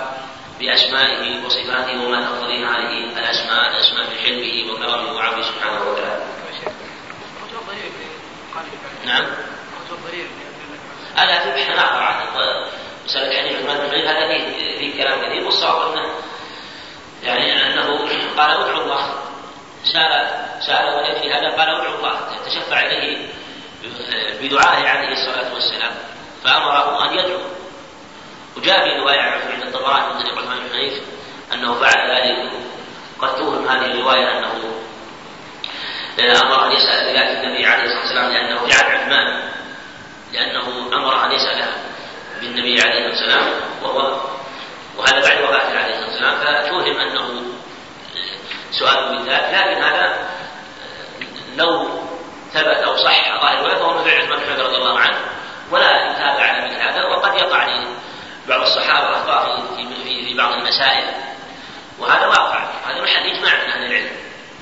بأسمائه وصفاته وما تقتضيه هذه الأسماء الأسماء من حلمه وكرمه وعفوه سبحانه وتعالى. نعم. هذا في بحث آخر. عن مسألة عثمان بن هذا فيه كلام كثير والصواب أنه يعني أنه قال ادعو الله. سأل سأل ولأجل هذا قال ادعو الله. تشفع إليه بدعائه عليه الصلاة والسلام. فأمره أن يدعو. وجاء في رواية عند الطبراني من طريق عثمان بن حنيف أنه فعل ذلك. قد توهم هذه الرواية أنه أمر أن يسأل بذلك النبي عليه الصلاة والسلام لأنه جعل عثمان لأنه أمر أن يسأل بالنبي عليه الصلاة والسلام وهو وهذا بعد وفاته عليه الصلاة والسلام فتوهم أنه سؤال بالذات لكن هذا لو ثبت أو صح ظاهر فهو من فعل عثمان بن رضي الله عنه ولا يتابع على مثل هذا وقد يقع بعض الصحابة أخطاء في, في, بعض المسائل. وهذا واقع. هذا محل إجماع من أهل العلم.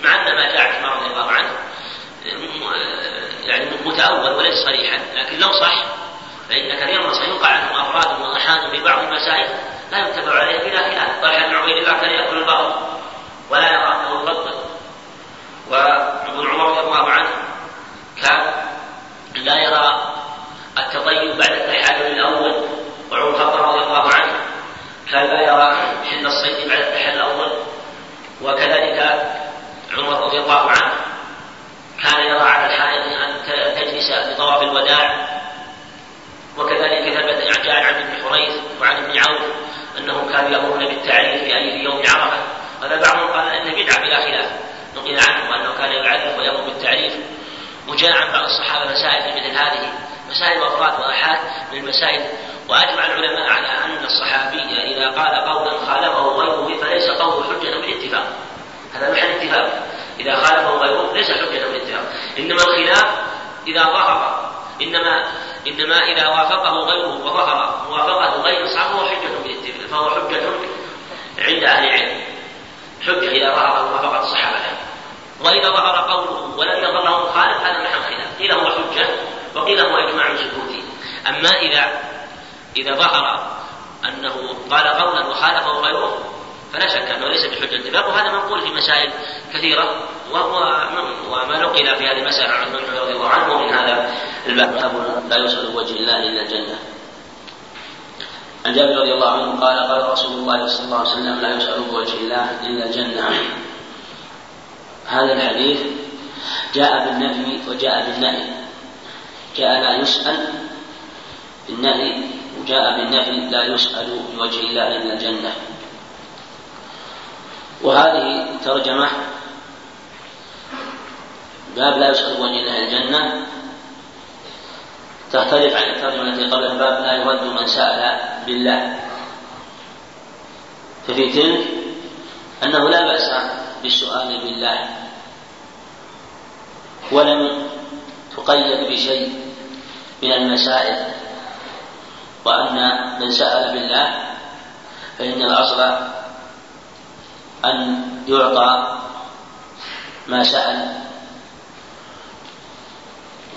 مع أن ما جاء عثمان رضي الله عنه يعني متأول وليس صريحا. لكن لو صح فإن كثيرا ما سيوقع عنهم أفراد وأحاد في بعض المسائل. لا يتبع عليه بلا خلاف. طلحة بن عبيد الله كان يأكل البقر ولا يرى أنه يفضل وابن عمر رضي الله عنه كان لا يرى التطيب بعد التحلل الأول وعمر الخطاب كان لا يرى حل الصيد بعد التحلل الأول؟ وكذلك عمر رضي الله عنه كان يرى على الحائض أن تجلس بطواف الوداع. وكذلك ثبت جاء عن ابن حريث وعن ابن عوف أنهم كانوا يأمرون بالتعريف في يوم عرفة. هذا بعضهم قال انه بدعة بلا خلاف. نقل عنه انه كان يعرف ويأمر بالتعريف. وجاء عن بعض الصحابة مسائل مثل هذه. مسائل وأفراد واحاد من المسائل وأجمع العلماء على أن الصحابي إذا قال قولا خالفه غيره فليس قوله حجة بالاتفاق هذا محل اتفاق. إذا خالفه غيره ليس حجة بالاتفاق إنما الخلاف إذا ظهر. انما إنما إذا وافقه غيره وظهر موافقة غير الصحابة فهو حجة فهو حجة عند أهل العلم. حجة إذا ظهر موافقة الصحابة. وإذا ظهر قوله ولم يظهر مخالف هذا محل خلاف. قيل هو حجة وقيل هو إجماع سكوتي أما إذا إذا ظهر أنه قال قولا وخالفه غيره فلا شك أنه ليس بحجة اتفاق وهذا منقول في مسائل كثيرة وهو وما نقل في هذه المسألة عن ابن رضي الله عنه من هذا الباب. لا يسأل وجه الله إلا الجنة. عن جابر رضي الله عنه قال قال رسول الله صلى الله عليه وسلم لا يسأل بوجه الله إلا الجنة. هذا الحديث جاء بالنفي وجاء بالنهي. جاء لا يسأل بالنهي وجاء بالنفي لا يسأل بوجه الله إلا الجنة. وهذه ترجمة باب لا يسأل وجه الله الجنة. تختلف عن الترجمة التي قبل الباب لا يرد من سأل بالله. ففي تلك أنه لا بأس بالسؤال بالله. ولم تقيد بشيء من المسائل وأن من سأل بالله فإن الأصل أن يعطى ما سأل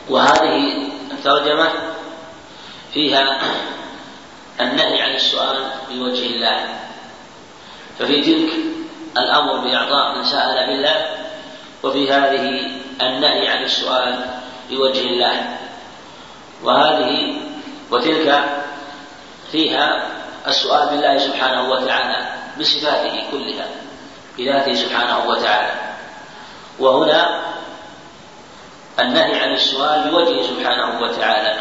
وهذه الترجمة فيها النهي عن السؤال بوجه الله. ففي تلك الأمر بإعطاء من سأل بالله وفي هذه النهي عن السؤال بوجه الله. وهذه وتلك فيها السؤال بالله سبحانه وتعالى بصفاته كلها بذاته سبحانه وتعالى. وهنا النهي عن السؤال بوجهه سبحانه وتعالى.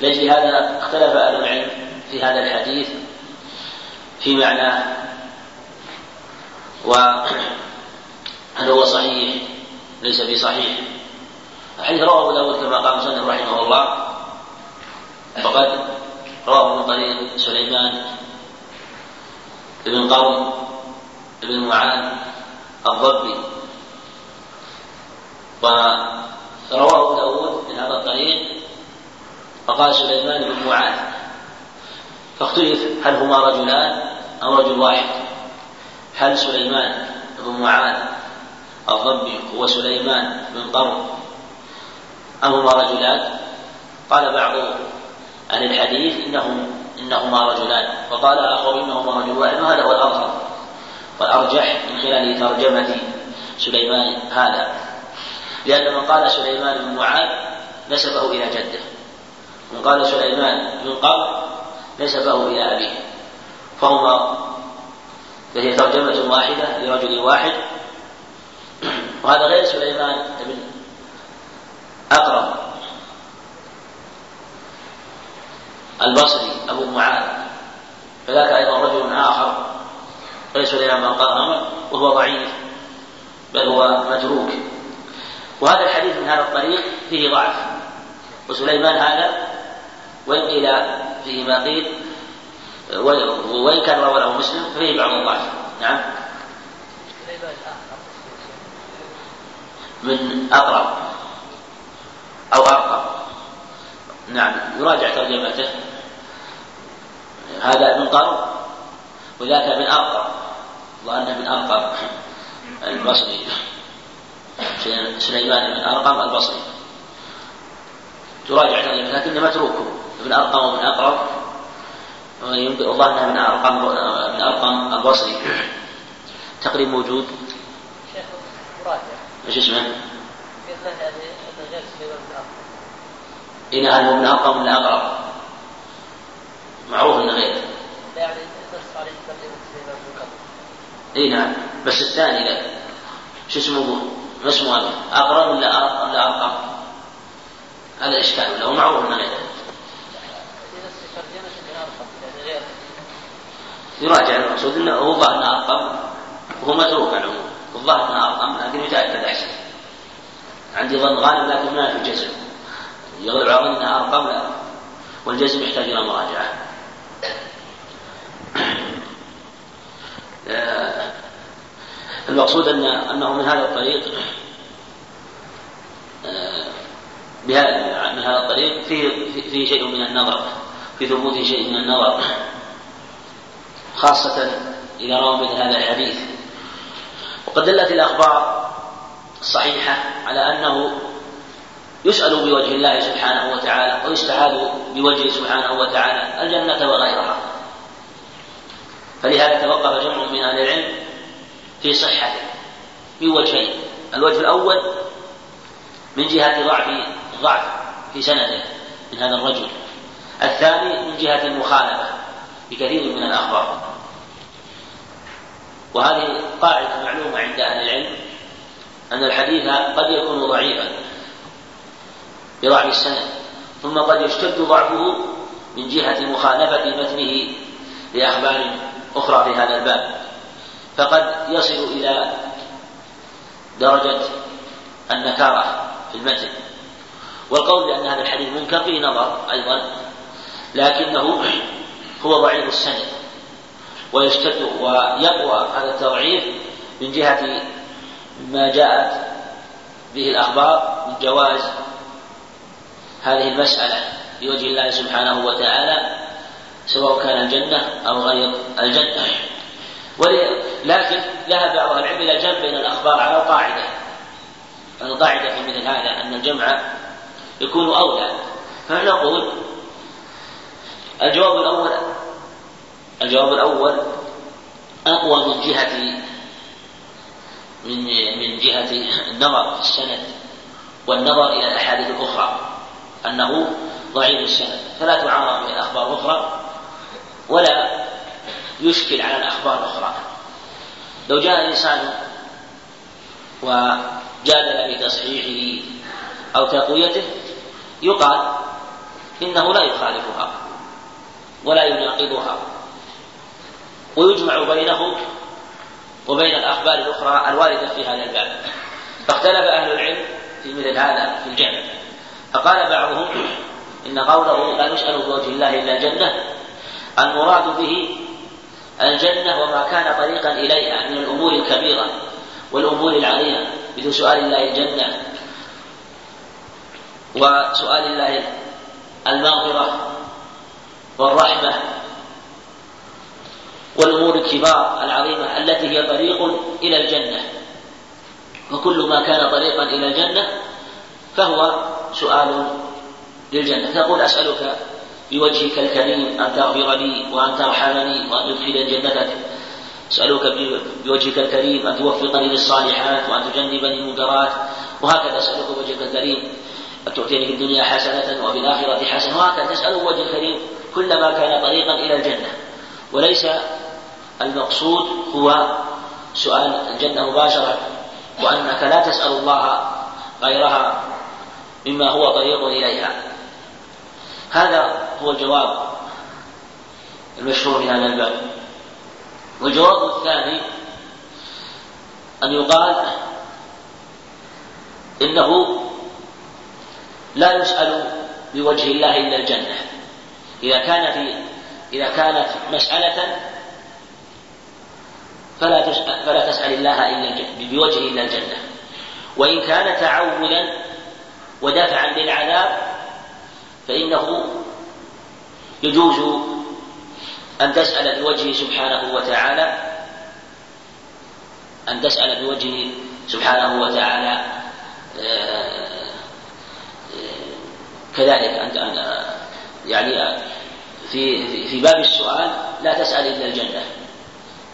لأجل هذا اختلف أهل العلم في هذا الحديث في معناه وهل هو صحيح؟ ليس بصحيح. الحديث رواه أبو داود كما قال مسلم رحمه الله. فقد رواه من طريق سليمان بن قوم بن معاذ الضبي. ورواه داود من هذا الطريق فقال سليمان بن معاذ فاختلف هل هما رجلان أو رجل واحد؟ هل سليمان بن معاذ الضبي هو سليمان بن قرن أم هما رجلان؟ قال بعض أهل الحديث إنهم إنهما رجلان. وقال آخر إنهما رجل واحد وهذا هو الأظهر والأرجح من خلال ترجمة سليمان هذا. لأن من قال سليمان بن معاذ نسبه إلى جده. من قال سليمان بن قر نسبه إلى أبيه. فهما فهي ترجمة واحدة لرجل واحد. وهذا غير سليمان بن أقرب. البصري أبو معاذ. فذاك أيضا رجل آخر غير سليمان بن قرن وهو ضعيف بل هو متروك وهذا الحديث من هذا الطريق فيه ضعف. وسليمان هذا وإن قيل فيه ما قيل وإن كان روى له مسلم ففيه بعض الضعف. نعم. من أقرب أو أرقب نعم يراجع ترجمته. هذا من قرب وذاك من أرقب وأن من أرقب البصري. سليمان بن أرقم البصري. تراجع ترجمته لكن متروكه ابن أرقم وابن أقرب. والله أنها من أرقم من أرقم البصري. تقريب موجود؟ شيخ مراجع. إيش اسمه؟ إن هل هو أرقم ولا أقرب؟ معروف أنه غير. يعني إي نعم. بس الثاني لا. شو اسمه ما اسمه هذا. أقرب ولا ولا أرقم؟ هذا الاشكال ولا هو معروف إنه غير. يراجع المقصود إنه هو ظاهر إنه أرقم. وهو متروك على العموم. الظاهر إنه أرقم لكن يتاكد احسن عندي ظن غالب لكن ما في جزم يغلب على ظن انها ارقم لا والجزم يحتاج إلى مراجعة. آه، المقصود ان أنه من هذا الطريق آه، بهذا من هذا الطريق فيه فيه شيء من النظر في ثبوت شيء من النظر خاصة إذا روى مثل هذا الحديث. وقد دلت الأخبار الصحيحة على أنه يسأل بوجه الله سبحانه وتعالى ويستعاذ بوجهه سبحانه وتعالى الجنة وغيرها. فلهذا توقف جمع من أهل العلم في صحته من وجهين. الوجه الأول من جهة ضعف ضعف في سنده من هذا الرجل. الثاني من جهة المخالفة بكثير من الأخبار. وهذه قاعدة معلومة عند أهل العلم أن الحديث قد يكون ضعيفا. بضعف السند ثم قد يشتد ضعفه من جهة مخالفة متنه لأخبار أخرى في هذا الباب. فقد يصل إلى درجة النكارة في المتن. والقول بأن هذا الحديث منكر فيه نظر أيضا لكنه هو ضعيف السند. ويشتد ويقوى هذا التضعيف من جهة ما جاءت به الأخبار من جواز هذه المسألة بوجه الله سبحانه وتعالى سواء كان الجنة أو غير الجنة. لكن ذهب بعض العلم إلى الجمع بين الأخبار على قاعدة القاعدة في مثل هذا أن الجمع يكون أولى. فنقول الجواب الأول الجواب الأول أقوى من جهة من من جهة النظر في السند والنظر إلى الأحاديث الأخرى. أنه ضعيف السند فلا تعارض به الأخبار الأخرى ولا يشكل على الأخبار الأخرى. لو جاء إنسان وجادل بتصحيحه أو تقويته يقال إنه لا يخالفها ولا يناقضها. ويجمع بينه وبين الأخبار الأخرى الواردة في هذا الباب. فاختلف أهل العلم في مثل هذا في الجمع. فقال بعضهم إن قوله لا نسأل بوجه الله إلا الجنة المراد به الجنة وما كان طريقا إليها من الأمور الكبيرة والأمور العظيمة مثل سؤال الله الجنة وسؤال الله المغفرة والرحمة والأمور الكبار العظيمة التي هي طريق إلى الجنة. وكل ما كان طريقا إلى الجنة فهو سؤال للجنة. تقول أسألك بوجهك الكريم أن تغفر لي وأن ترحمني وأن تدخلني جنتك أسألك بوجهك الكريم أن توفقني للصالحات وأن تجنبني المنكرات. وهكذا أسألك بوجهك الكريم أن تؤتيني في الدنيا حسنة وفي الآخرة حسنة. وهكذا تسأل بوجه الكريم كلما كان طريقا إلى الجنة. وليس المقصود هو سؤال الجنة مباشرة وأنك لا تسأل الله غيرها مما هو طريق إليها. هذا هو الجواب المشهور في هذا الباب. والجواب الثاني أن يقال إنه لا يسأل بوجه الله إلا الجنة. إذا كان في إذا كانت مسألة فلا تسأل فلا تسأل الله إلا بوجه إلا الجنة. وإن كان تعوذا ودفعا للعذاب فإنه يجوز أن تسأل بوجهه سبحانه وتعالى أن تسأل بوجهه سبحانه وتعالى آه، كذلك أنت يعني في في باب السؤال لا تسأل إلا الجنة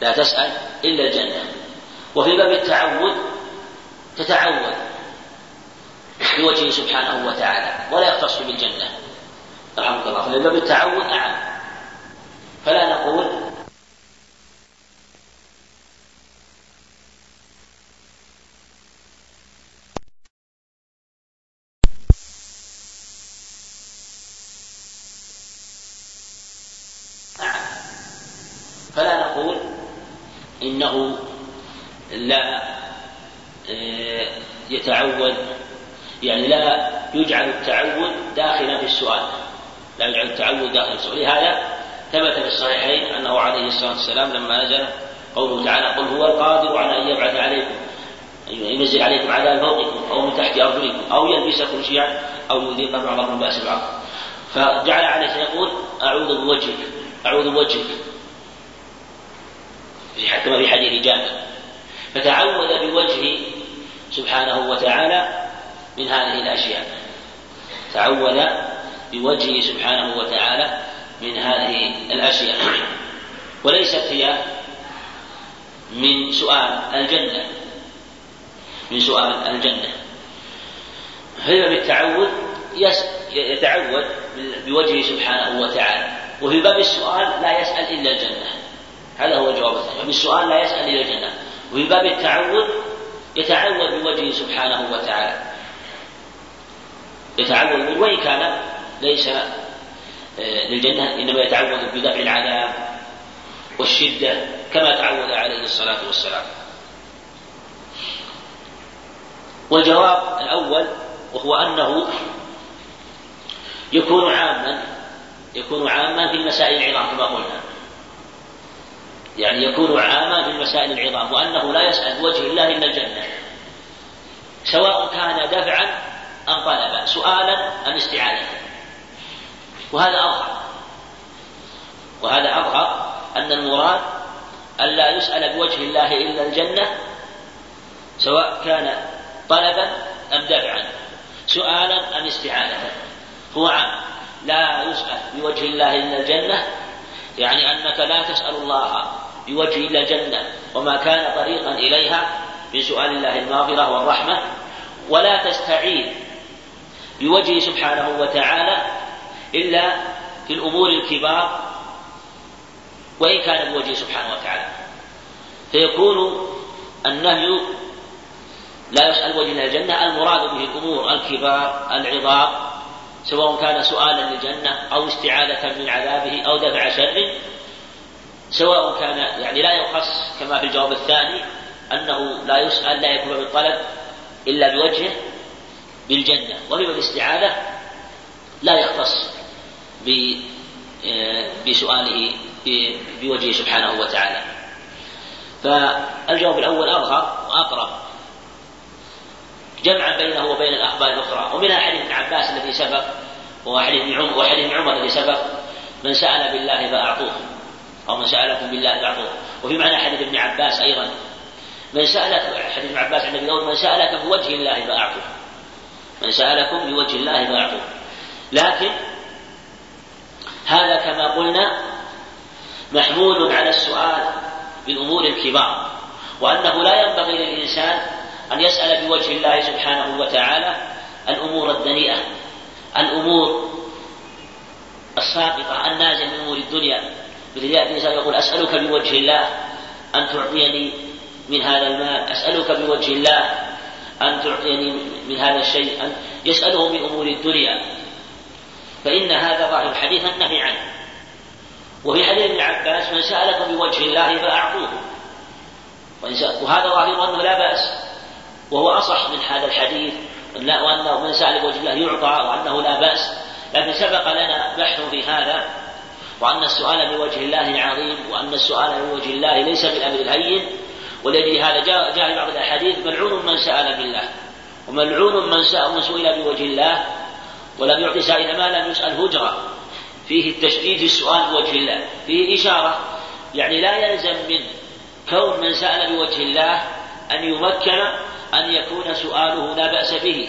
لا تسأل إلا الجنة وفي باب التعوذ تتعوذ. بوجهه سبحانه وتعالى ولا يختص بالجنة. رحمك الله. ففي باب التعوذ نعم فلا نقول نعم فلا نقول إنه لا آه، يتعود يعني لا يجعل التعود داخلا في السؤال التعود داخل السؤال لهذا ثبت في الصحيحين أنه عليه الصلاة والسلام لما نزل قوله تعالى قل هو القادر على أن يبعث عليكم ينزل عليكم عذاب فوقكم أو من تحت أرجلكم أو يلبسكم شيعا أو يذيق بعضكم بأس بعض. فجعل عليه يقول أعوذ بوجهك أعوذ بوجهك. كما في حديث جابر فتعوذ بوجهه سبحانه وتعالى من هذه الأشياء. تعوذ بوجهه سبحانه وتعالى من هذه الأشياء. وليست هي من سؤال الجنة. من سؤال الجنة. هي بالتعوذ يتعوذ بوجهه سبحانه وتعالى. وفي باب السؤال لا يسأل إلا الجنة. هذا هو الجواب الثاني السؤال لا يسأل إلا الجنة. وفي باب التعوذ يتعوذ بوجهه سبحانه وتعالى. يتعوذ وإن كان؟ ليس آه، للجنة إنما يتعوذ بدفع العذاب والشدة كما تعوذ عليه الصلاة والسلام. والجواب الأول وهو أنه يكون عاما يكون عاما في المسائل العظام كما قلنا. يعني يكون عاما في المسائل العظام وأنه لا يسأل بوجه الله إلا الجنة. سواء كان دفعا أم طلبا سؤالا أم استعاذة وهذا أظهر. وهذا أظهر أن المراد ألا يسأل بوجه الله إلا الجنة سواء كان طلبا أم دفعا سؤالا أم استعاذة هو عام. لا يسأل بوجه الله إلا الجنة يعني أنك لا تسأل الله بوجه إلا الجنة وما كان طريقا إليها من سؤال الله المغفرة والرحمة ولا تستعين بوجهه سبحانه وتعالى إلا في الأمور الكبار وإن كان بوجهه سبحانه وتعالى. فيكون النهي لا يسأل وجه الجنة المراد به الأمور الكبار العظام سواء كان سؤالا للجنة أو استعاذة من عذابه أو دفع شر سواء كان يعني لا يخص كما في الجواب الثاني أنه لا يسأل لا يكون بالطلب إلا بوجهه بالجنة. وفي الاستعاذة لا يختص. بسؤاله بوجهه سبحانه وتعالى. فالجواب الأول أظهر وأقرب. جمعا بينه وبين الأخبار الأخرى. ومنها حديث ابن عباس الذي سبق وحديث ابن عمر وحديث ابن عمر الذي سبق من سأل بالله فأعطوه أو من سألكم بالله فأعطوه. وفي معنى حديث ابن عباس أيضا. من سألك حديث ابن عباس عن النبي من سألك بوجه الله فأعطوه. من سألكم بوجه الله فأعطوه. لكن هذا كما قلنا محمول على السؤال بالأمور الكبار وأنه لا ينبغي للإنسان أن يسأل بوجه الله سبحانه وتعالى الأمور الدنيئة الأمور الساقطة النازلة من أمور الدنيا. يأتي الإنسان يقول أسألك بوجه الله أن تعطيني من هذا المال أسألك بوجه الله أن تعطيني من هذا الشيء أن يسأله من أمور الدنيا. فإن هذا ظاهر الحديث النهي عنه. وفي حديث ابن عباس من سألكم بوجه الله فأعطوه. وهذا ظاهر أنه لا بأس. وهو أصح من هذا الحديث وأنه من سأل بوجه الله يعطى وأنه لا بأس. لكن سبق لنا بحث في هذا وأن السؤال بوجه الله العظيم وأن السؤال بوجه الله ليس بالأمر الهين. ولأجل هذا جاء, جاء في بعض الأحاديث ملعون من سأل بالله. وملعون من سأل من سئل بوجه الله ولم يعطي سائل ما لم يسأل هجرة. فيه التشديد في السؤال بوجه الله. فيه إشارة يعني لا يلزم من كون من سأل بوجه الله أن يمكن أن يكون سؤاله لا بأس به.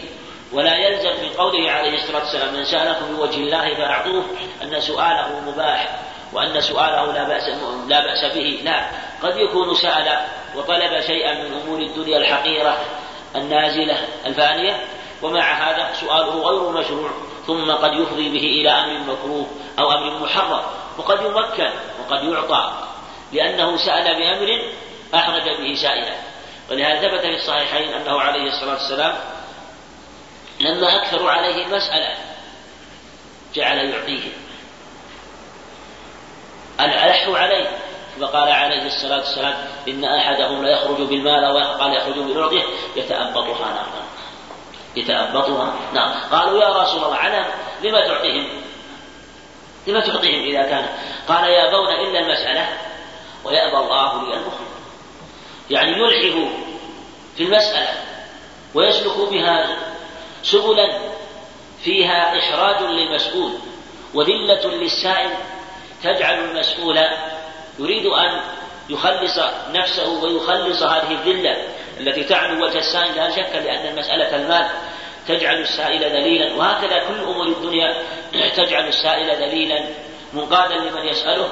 ولا يلزم من قوله عليه الصلاة والسلام من سألكم بوجه الله فأعطوه أن سؤاله مباح وأن سؤاله لا بأس لا بأس به. لا. قد يكون سأل وطلب شيئا من أمور الدنيا الحقيرة النازلة. الفانية ومع هذا سؤاله غير مشروع ثم قد يفضي به إلى أمر مكروه أو أمر محرم وقد يمكن وقد يعطى لأنه سأل بأمر أحرج به سائلا. ولهذا ثبت في الصحيحين أنه عليه الصلاة والسلام لما أكثروا عليه المسألة جعل يعطيهم ألحوا عليه فقال عليه الصلاة والسلام إن أحدهم لا يخرج بالمال وقال يخرج بالعطية يتأبطها نارا. يتأبطها. نعم. قالوا يا رسول الله على لما تعطيهم؟ لما تعطيهم إذا كان؟ قال يابون إلا المسألة ويأبى الله لي المخرج يعني يلحه في المسألة ويسلك بها سبلا فيها إحراج للمسؤول وذلة للسائل. تجعل المسؤول يريد أن يخلص نفسه ويخلص هذه الذلة التي تعنو وجه السائل لا شك لأن المسألة المال تجعل السائل ذليلا. وهكذا كل أمور الدنيا (clears throat) تجعل السائل ذليلا. منقادا لمن يسأله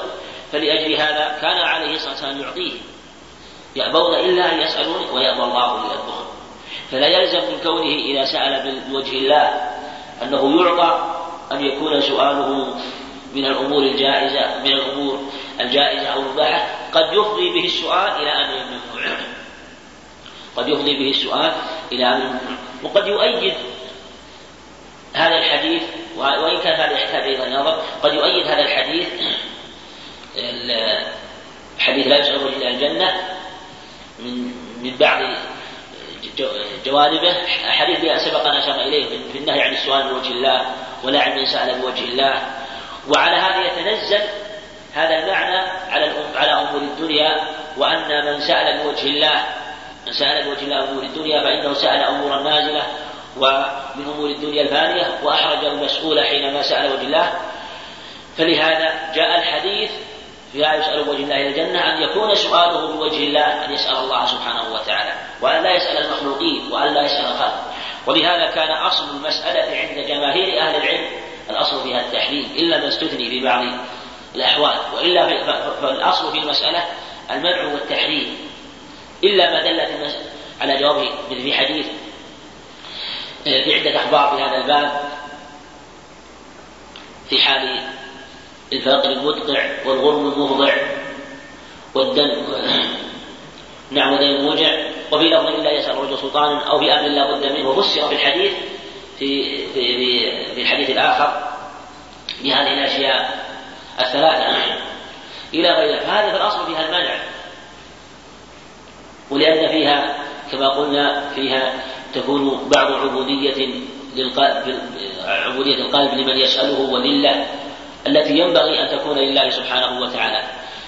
فلأجل هذا كان عليه الصلاة والسلام يعطيه. يأبون إلا أن يسألون ويأبى الله ليرضهم فلا يلزم من كونه إذا سأل بوجه الله أنه يعطى أن يكون سؤاله من الأمور الجائزة من الأمور الجائزة أو المباحة قد يفضي به السؤال إلى أمر ممنوع قد يفضي به السؤال إلى أمر ممنوع وقد يؤيد هذا الحديث وإن كان هذا يحتاج إلى نظر قد يؤيد هذا الحديث حديث لا يسأل إلى الجنة من من بعض جوانبه. حديث سبق أن أشار إليه في النهي عن السؤال بوجه الله ولا عن من سأل بوجه الله. وعلى هذا يتنزل هذا المعنى على على أمور الدنيا وأن من سأل بوجه الله من سأل بوجه الله أمور الدنيا فإنه سأل أمورا نازلة ومن أمور الدنيا الفانية وأحرج المسؤول حينما سأل وجه الله. فلهذا جاء الحديث فيها يسأل بوجه الله إلى الجنة أن يكون سؤاله بوجه الله أن يسأل الله سبحانه وتعالى وأن لا يسأل المخلوقين وأن لا يسأل الخلق. ولهذا كان أصل المسألة عند جماهير أهل العلم الأصل فيها التحريم إلا ما استثني في بعض الأحوال وإلا فالأصل في المسألة المنع والتحريم إلا ما دلت على جوابه في حديث في عدة أخبار في هذا الباب في حال الفاقر المدقع والغرم المفضع والدم نعم ودين الموجع وفي لفظ لا يسأل الرجل سلطانا أو في أمر لا بد منه وفسر في الحديث في في في الحديث الآخر بهذه الأشياء الثلاثة. إلى غير هذا في الأصل فيها المنع. ولأن فيها كما قلنا فيها تكون بعض عبودية للقلب عبودية القلب لمن يسأله وذلة التي ينبغي أن تكون لله سبحانه وتعالى.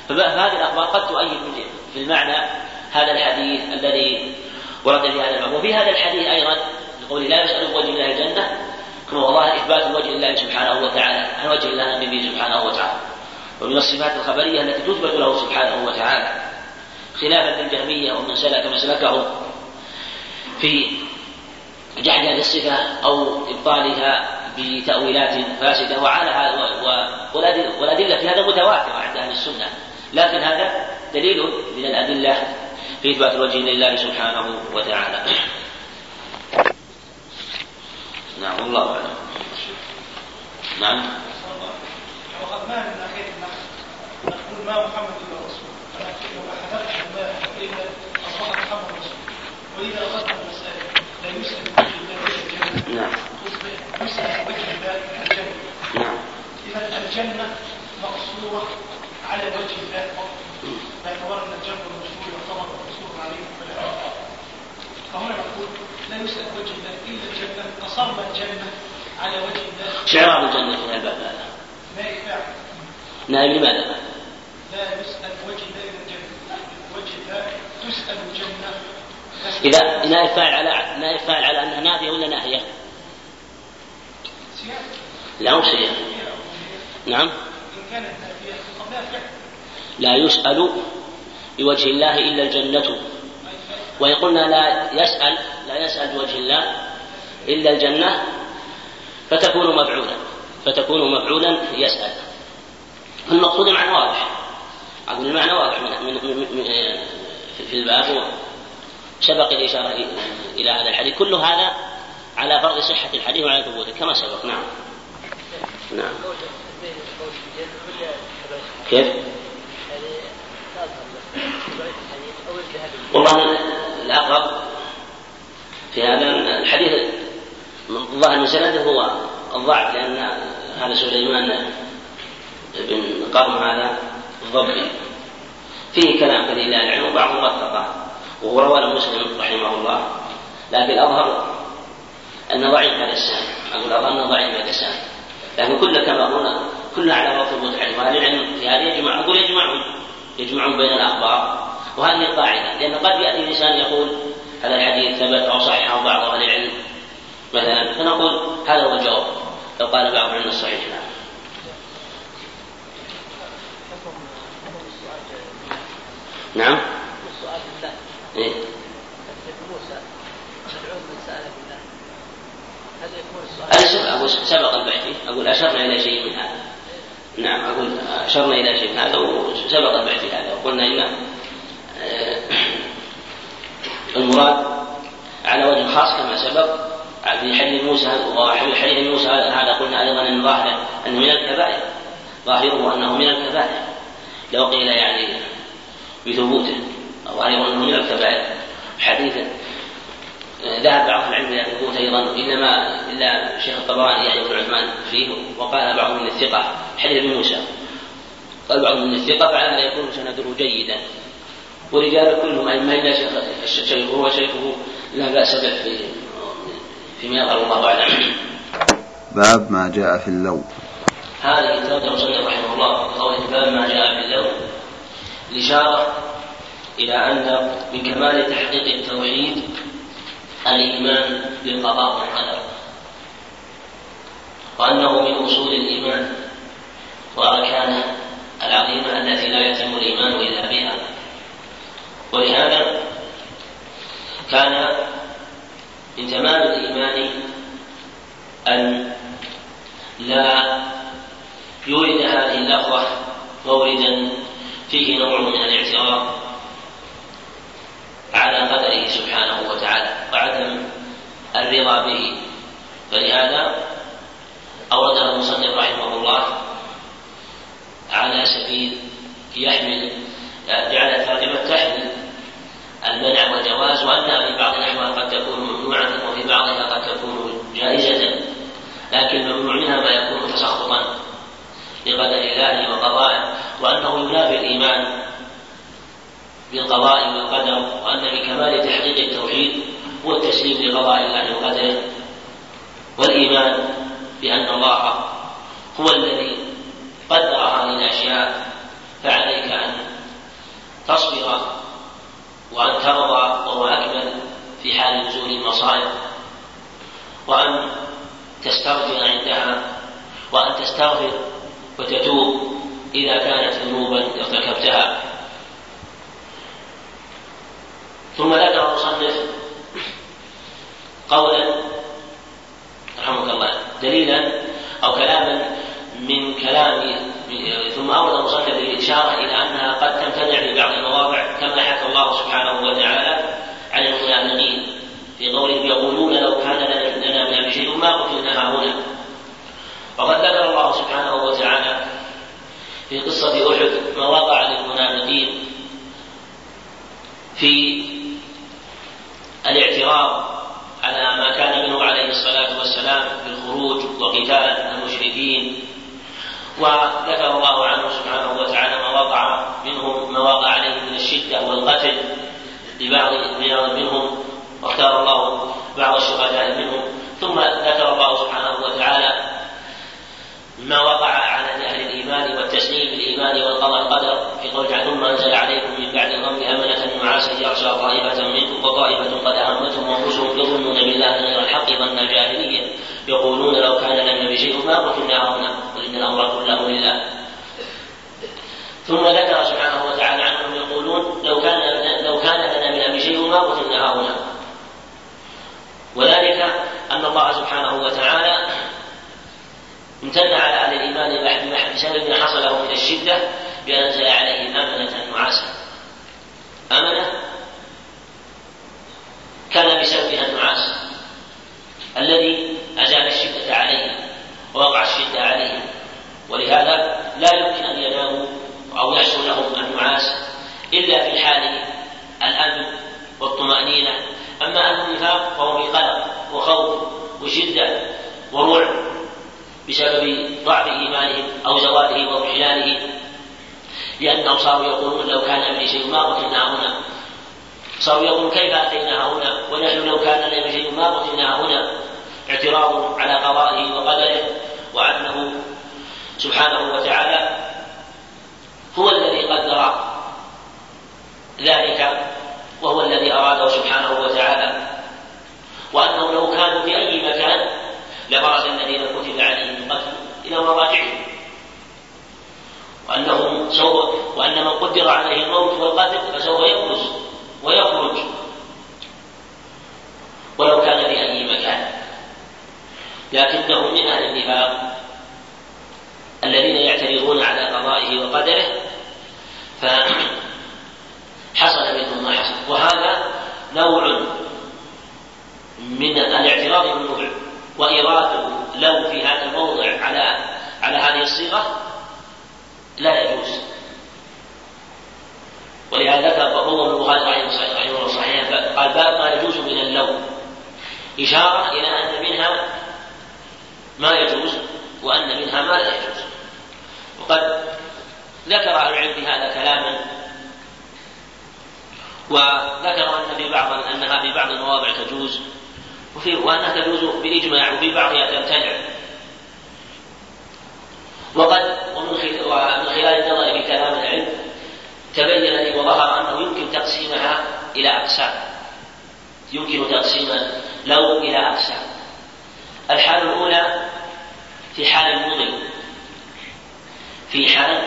فهذه الأخبار قد تؤيد في المعنى هذا الحديث الذي ورد في هذا الباب. وفي هذا الحديث أيضا لقوله لا يسأل بوجه الله الجنة كما والله إثبات وجه الله سبحانه وتعالى عن وجه الله النبي سبحانه وتعالى. ومن الصفات الخبرية التي تثبت له سبحانه وتعالى. خلافا للجهمية ومن سلك مسلكه في جحد هذه الصفة أو إبطالها بتأويلات فاسدة. وعلى هذا والأدلة في هذا متواترة عند أهل السنة. لكن هذا دليل من الأدلة في إثبات الوجه لله سبحانه وتعالى. نعم والله أعلم. نعم. وقد ما من ناحية نقول ما محمد إلا رسول ولكن لو أحدثت ما إلا أصبح محمد رسول وإذا أردت المسائل لا يسلم نعم. نعم. إذا الجنة مقصورة على وجه الله فقط أن الجنة المشهور يعتبر مقصور عليه فلا فهنا نقول لا يسأل وجه الله إلا الجنة قصرنا الجنة على وجه الله شعار الجنة في الباب هذا ما يفعل نعم لماذا؟ لا يسأل وجه الله إلا الجنة. وجه الله تسأل الجنة. إذا نائب فاعل على نائب فاعل على أنها نافية ولا ناهية؟ لا هي. نعم. إن كانت نافية لا يسأل بوجه الله إلا الجنة. وإن قلنا لا يسأل لا يسأل بوجه الله إلا الجنة فتكون مفعولا فتكون مفعولا يسأل المقصود المعنى واضح. أقول المعنى واضح من في الباب سبق الإشارة إلى هذا الحديث. كل هذا على فرض صحة الحديث وعلى ثبوته. كما سبق. نعم. نعم. كيف؟ والله الأقرب في هذا الحديث من ظاهر من سنده هو الضعف لأن هذا سليمان بن قرن هذا الضبي فيه كلام كثير لا العلم وبعضهم وثقه وهو رواه مسلم رحمه الله. لكن الأظهر أن ضعيف هذا السند أقول الأظهر أنه ضعيف هذا السند. لكن كل كما قلنا كل على وقت المتحدث وأهل العلم في هذا يجمع أقول يجمعون يجمعون بين الأخبار. وهذه القاعدة لأن قد يأتي الإنسان يقول هذا الحديث ثبت أو صححه بعض أهل العلم. مثلا فنقول هذا هو الجواب لو قال بعض من الصحيح نعم. نعم السؤال إيه؟ موسى أقول سبق البعثي أقول أشرنا إلى شيء من هذا. نعم أقول أشرنا إلى شيء من هذا وسبق البعثي هذا. وقلنا إن المراد على وجه خاص كما سبق في حديث موسى وفي حديث موسى هذا قلنا أيضا إن ظاهره انه من الكبائر ظاهره أنه من الكبائر. لو قيل يعني بثبوته أيضا أنه من الكبائر. حديثا ذهب بعض العلم إلى ثبوت أيضا إنما إلا الشيخ الطبراني يعني ابن عثمان فيه وقال بعض من الثقة. حديث موسى قال بعض من الثقة فعلى هذا يكون سنده جيدا. ورجال كلهم أئمة إلا شيخه وشيخه لا بأس به في فيما يظهر الله أعلم. باب ما جاء في اللون. هذه ترجمة صلى رحمه الله قوله باب ما جاء في اللون الإشارة إلى أن من كمال تحقيق التوحيد الإيمان بالقضاء والقدر وأنه من أصول الإيمان وأركانه العظيمة التي لا يتم الإيمان إلا بها ولهذا كان من تمام الإيمان أن لا يورد هذه اللفظة موردا فيه نوع من الاعتراض على قدره سبحانه وتعالى وعدم الرضا به. فلهذا أورده المصنف رحمه الله على سبيل يحمل جعل الترجمة تحمل المنع والجواز وأنها في بعض الأحوال قد تكون ممنوعة وفي بعضها قد تكون جائزة لكن الممنوع منها ما يكون تسخطا الله وقضائه وأنه ينافي الإيمان بالقضاء والقدر وأن بكمال تحقيق التوحيد هو التسليم لقضاء الله وقدره. والإيمان بأن الله هو الذي قدر هذه الأشياء فعليك أن تصبر وأن ترضى وهو أكمل في حال نزول المصائب وأن تستغفر عندها وأن تستغفر وتتوب إذا كانت ذنوبا ارتكبتها ثم ذكر المصنف قولا رحمك الله دليلا أو كلاما من كلام ثم أورد المصنف الإشارة إلى أنها قد تمتنع في بعض المواضع كما حكى الله سبحانه وتعالى عن المنافقين في قوله يقولون لو كان لنا من شيء ما قتلنا هنا. وقد ذكر الله سبحانه وتعالى في قصة أحد ما وقع للمنافقين في الاعتراض على ما كان منه عليه الصلاة والسلام بالخروج وقتال المشركين وذكر الله عنه سبحانه وتعالى ما وقع منهم ما وقع عليه من الشدة والقتل لبعض منهم واختار الله بعض الشهداء منهم ثم ذكر الله سبحانه وتعالى ما وقع على أهل الإيمان والتسليم بالايمان والقضاء القدر في قول ثم أنزل عليكم من بعد الغم أمنة نعاسا يغشى طائفة منكم وطائفة قد أهمتهم انفسهم يظنون بالله غير الحق ظن الجاهلية. يقولون لو كان لنا بشيء ما قتلنا هنا قل ان الأمر كله لله. ثم ذكر سبحانه وتعالى عنهم يقولون لو كان لو كان لنا من أمر شيء ما قتلنا هنا وذلك أن الله سبحانه وتعالى امتن على أهل الإيمان بسبب ما حصل له من الشدة بأنزل عليهم أمنة نعاسا أمنة؟ كان بسببها النعاس الذي أزال الشدة عليهم ووقع الشدة عليهم ولهذا لا يمكن أن يناموا أو يحصل لهم النعاس إلا في حال الأمن والطمأنينة. أما أهل النفاق فهو في قلق وخوف وشدة ورعب بسبب ضعف إيمانهم أو زواله واضمحلاله لأنهم صاروا يقولون لو كان لي شيء ما قتلنا هنا. صاروا يقولون كيف أتينا هنا؟ ونحن لو كان لنا شيء ما قتلنا هنا. اعتراض على قضائه وقدره وأنه سبحانه وتعالى هو الذي قدر ذلك وهو الذي أراده سبحانه وتعالى. وأنهم لو كانوا في أي مكان لبرز الذين كتب عليهم القتل إلى مراجعهم. وأنهم سوف وأن من قدر عليه الموت والقتل فسوف يبرز ويخرج. ولو كان في أي مكان. لكنهم من أهل النفاق الذين يعترضون على قضائه وقدره فحصل منهم ما حصل. وهذا نوع من الاعتراض بالنوع وإراده لو في هذا الموضع على على هذه الصيغة لا يجوز. ولهذا ذكر روى البخاري رحمه الله صحيح قال باب ما يجوز من اللون إشارة إلى أن منها ما يجوز وأن منها ما لا يجوز. وقد ذكر أهل العلم في هذا كلاما وذكر أن في بعض أنها في بعض المواضع تجوز. وفي وأنها تجوز بالإجماع وفي بعضها تمتنع وقد ومن خلال النظر في كلام العلم تبين لي وظهر أنه يمكن تقسيمها إلى أقسام. يمكن تقسيم لو إلى أقسام. الحالة الأولى في حال المضي. في حال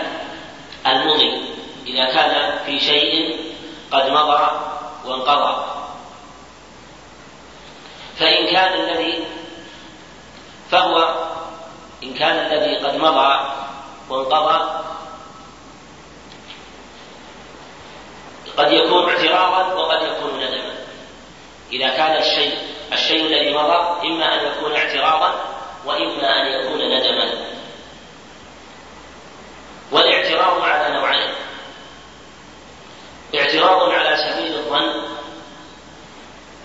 المضي. إذا كان في شيء قد مضى وانقضى. فإن كان الذي فهو إن كان الذي قد مضى وانقضى قد يكون اعتراضا وقد يكون ندما. إذا كان الشيء الشيء الذي مضى إما أن يكون اعتراضا وإما أن يكون ندما. والاعتراض على نوعين. اعتراض على سبيل الظن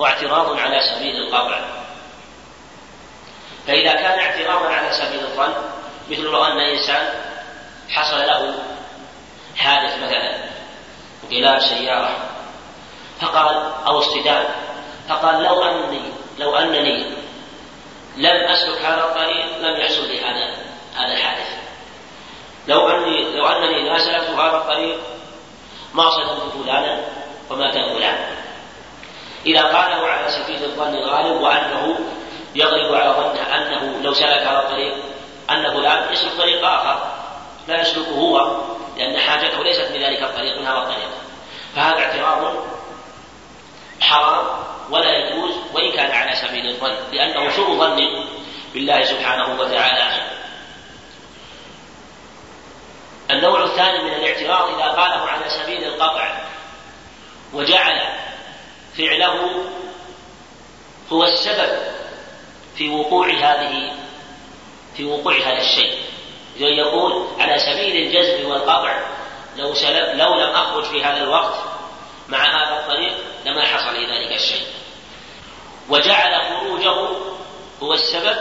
واعتراض على سبيل القطع. فإذا كان اعتراضا على سبيل الظن مثل لو أن إنسان حصل له حادث مثلا انقلاب سيارة فقال أو اصطدام فقال لو أني لو أنني لم أسلك هذا الطريق لم يحصل لي هذا هذا الحادث لو أني لو أنني لا سلكت هذا الطريق ما صدمت فلانا ومات فلان إذا قاله على سبيل الظن الغالب وأنه يغلب على ظنه أنه لو سلك هذا الطريق أن فلان يسلك طريق آخر. لا يسلكه هو لأن حاجته ليست من ذلك الطريق من هذا الطريق. فهذا اعتراض حرام ولا يجوز وإن كان على سبيل الظن لأنه سوء ظن بالله سبحانه وتعالى. النوع الثاني من الاعتراض إذا قاله على سبيل القطع وجعل فعله هو السبب في وقوع هذه في وقوع هذا الشيء. يقول على سبيل الجزم والقطع لو سلب لو لم أخرج في هذا الوقت مع هذا الطريق لما حصل ذلك الشيء. وجعل خروجه هو السبب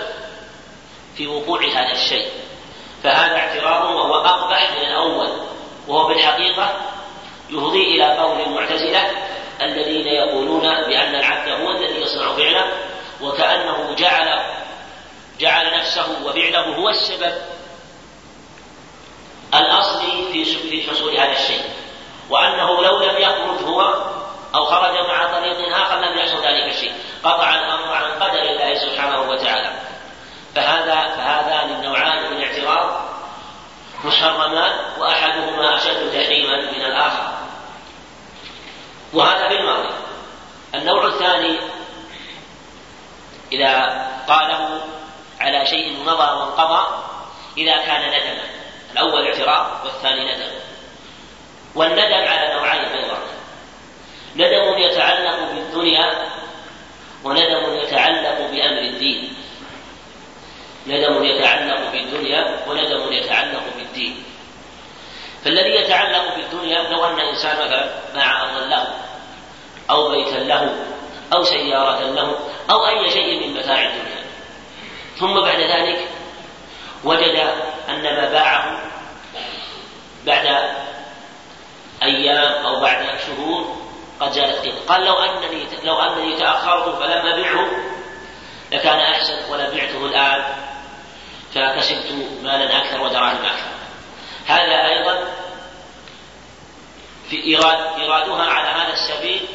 في وقوع هذا الشيء. فهذا اعتراض وهو أقبح من الأول وهو بالحقيقة يفضي إلى قول المعتزلة الذين يقولون بأن العبد هو الذي يصنع فعله وكأنه جعل جعل نفسه وفعله هو السبب الأصلي في في حصول هذا الشيء. وأنه لو لم يخرج هو أو خرج مع طريق آخر لم يحصل ذلك الشيء. قطع الأمر عن قدر الله سبحانه وتعالى. فهذا فهذان النوعان من الاعتراض محرمان وأحدهما أشد تحريما من الآخر. وهذا في الماضي. النوع الثاني إذا قاله على شيء مضى وانقضى إذا كان ندما الأول اعتراض والثاني ندم. والندم على نوعين أيضا. ندم يتعلق بالدنيا وندم يتعلق بأمر الدين. ندم يتعلق بالدنيا وندم يتعلق بالدين. فالذي يتعلق بالدنيا لو أن إنسان مثلا باع أرضا له أو بيتا له أو سيارة له أو أي شيء من متاع الدنيا. ثم بعد ذلك وجد أن ما باعه بعد أيام أو بعد شهور قد زادت قيمة قال لو أنني لو أنني تأخرت فلم أبعه لكان أحسن ولا بعته الآن فكسبت مالا أكثر ودراهم أكثر. هذا أيضا في إيراد إيرادها على هذا السبيل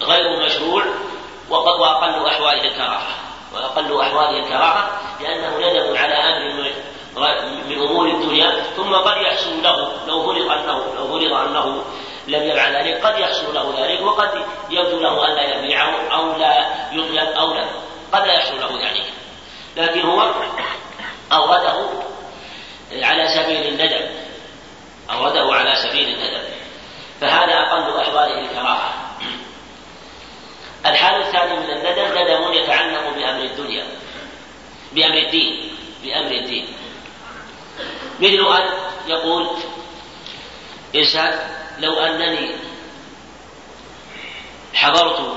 غير مشروع وأقل أحواله الكراهة. وأقل أحواله الكراهة لأنه ندم على أمر من أمور الدنيا ثم قد يحصل له لو فرض أنه لو فرض أنه لم يفعل ذلك قد يحصل له ذلك وقد يبدو له أن لا يبيعه أو لا يطلب أو لا قد لا يحصل له ذلك. لكن هو أورده على سبيل الندم أورده على سبيل الندم. فهذا أقل أحواله الكراهة. الحال الثاني من الندم ندم يتعلق بأمر الدنيا بأمر الدين بأمر الدين. مثل أن يقول إنسان لو أنني حضرت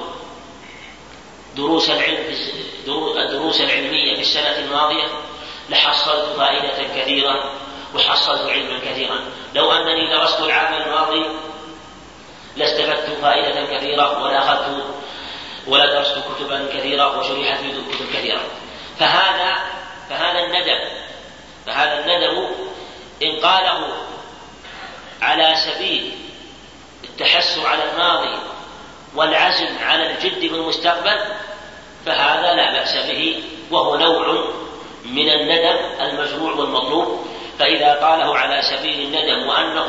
دروس العلم الدروس العلمية في السنة الماضية لحصلت فائدة كثيرة وحصلت علما كثيرا. لو أنني درست العام الماضي لاستفدت فائدة كثيرة ولا أخذت ولا درست كتبا كثيرة وشرحت في كتب كثيرة. فهذا فهذا الندم. فهذا الندم إن قاله على سبيل التحسر على الماضي والعزم على الجد في المستقبل فهذا لا بأس به وهو نوع من الندم المشروع والمطلوب فإذا قاله على سبيل الندم وأنه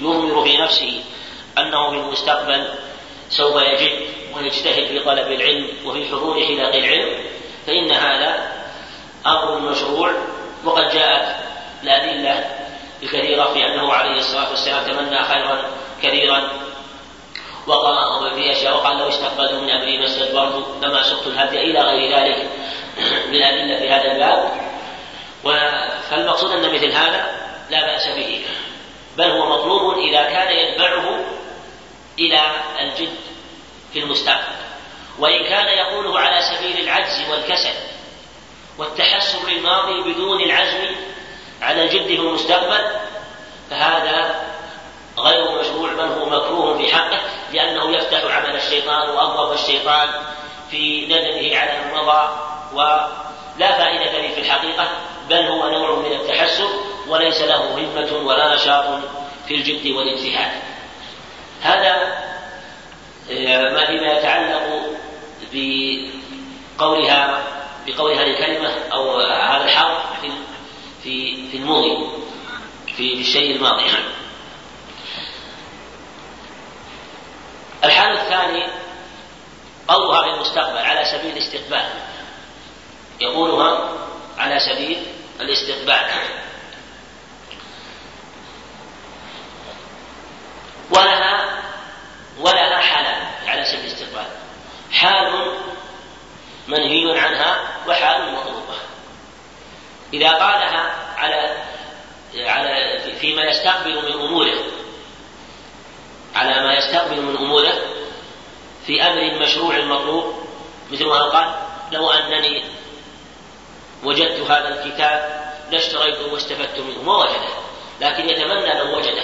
يضمر في نفسه أنه في المستقبل سوف يجد ويجتهد في طلب العلم وفي حضور حلق العلم فإن هذا أمر مشروع وقد جاءت الأدلة الكثيرة في أنه عليه الصلاة والسلام تمنى خيرا كثيرا وقال في أشياء وقال لو استقبلت من أمري ما استدبرت لما سقت الهدي إلى غير ذلك. من الأدلة في هذا الباب. فالمقصود أن مثل هذا لا بأس به بل هو مطلوب إذا كان يدفعه إلى الجد في المستقبل. وإن كان يقوله على سبيل العجز والكسل والتحسر للماضي بدون العزم على الجد في المستقبل فهذا غير مشروع بل هو مكروه في حقه لأنه يفتح عمل الشيطان وأبواب الشيطان في ندمه على المضى ولا فائدة فيه في الحقيقة بل هو نوع من التحسر وليس له همة ولا نشاط في الجد والاجتهاد هذا آه، ما فيما يتعلق بقولها بقول هذه الكلمة أو هذا الحرف في في في الماضي في الشيء الماضي. الحال الثاني قولها في المستقبل على سبيل الاستقبال. يقولها على سبيل الاستقبال. ولها ولها حالان على سبيل الاستقبال. حال منهي عنها وحال مطلوبة. إذا قالها على على فيما يستقبل من أموره على ما يستقبل من أموره في أمر مشروع مطلوب مثل ما قال لو أنني وجدت هذا الكتاب لاشتريته واستفدت منه ما وجده لكن يتمنى لو وجده.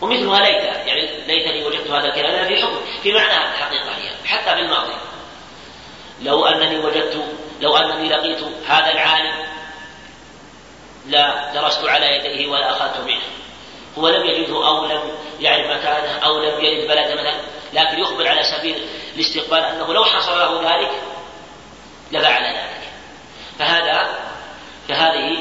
ومثلها ليت يعني ليتني وجدت هذا الكلام في حكم في معنى الحقيقة هي حتى في الماضي. لو أنني وجدت لو أنني لقيت هذا العالم لا درست على يديه ولا أخذت منه. هو لم يجده أو لم يعرف مكانه أو لم يرد بلد مثلا لكن يخبر على سبيل الاستقبال أنه لو حصل له ذلك لفعل ذلك. فهذا فهذه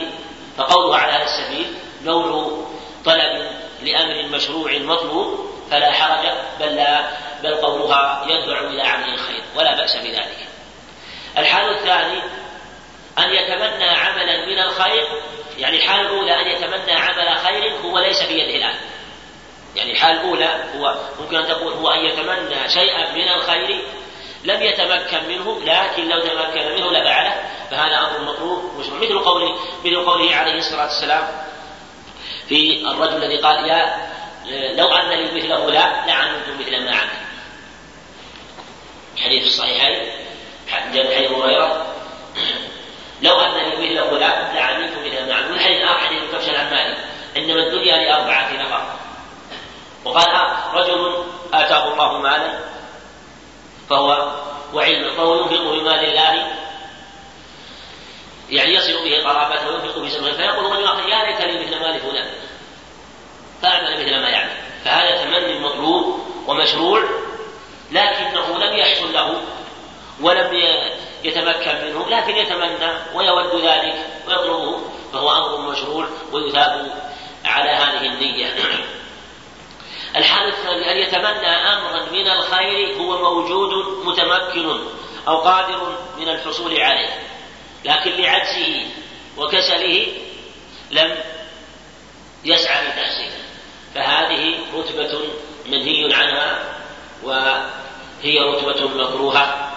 فقولها على هذا السبيل نوع طلب لأمر مشروع مطلوب فلا حرج بل لا بل قولها يدفع إلى عمل الخير ولا بأس بذلك. الحال الثاني أن يتمنى عملا من الخير يعني الحالة الأولى أن يتمنى عمل خير هو ليس في يده الآن. يعني الحالة الأولى هو ممكن أن تقول هو أن يتمنى شيئا من الخير لم يتمكن منه لكن لو تمكن منه لفعله فهذا أمر مطلوب مثل قوله مثل قوله عليه الصلاة والسلام في الرجل الذي قال يا لو أن لي مثله لا لعملت مثل ما عمل حديث الصحيحين حديث هريرة. لو أن لي مثله لا لعملت مثل ما عمل والحديث آخر حديث كبش العمالي إنما الدنيا لأربعة نفر. وقال رجل آتاه الله مالا فهو وعلم فهو ينفق بمال الله يعني يصل به قرابته وينفق به سمعه فيقول رجل اخر يا ليت لي مثل مال فلان فأعمل مثل ما يعمل. فهذا تمني مطلوب ومشروع لكنه لم يحصل له ولم يتمكن منه لكن يتمنى ويود ذلك ويطلبه فهو أمر مشروع ويثاب على هذه النية. الحال الثاني أن يتمنى أمرا من الخير هو موجود متمكن أو قادر من الحصول عليه لكن لعجزه وكسله لم يسعى لتحصيله فهذه رتبة منهي عنها وهي رتبة مكروهة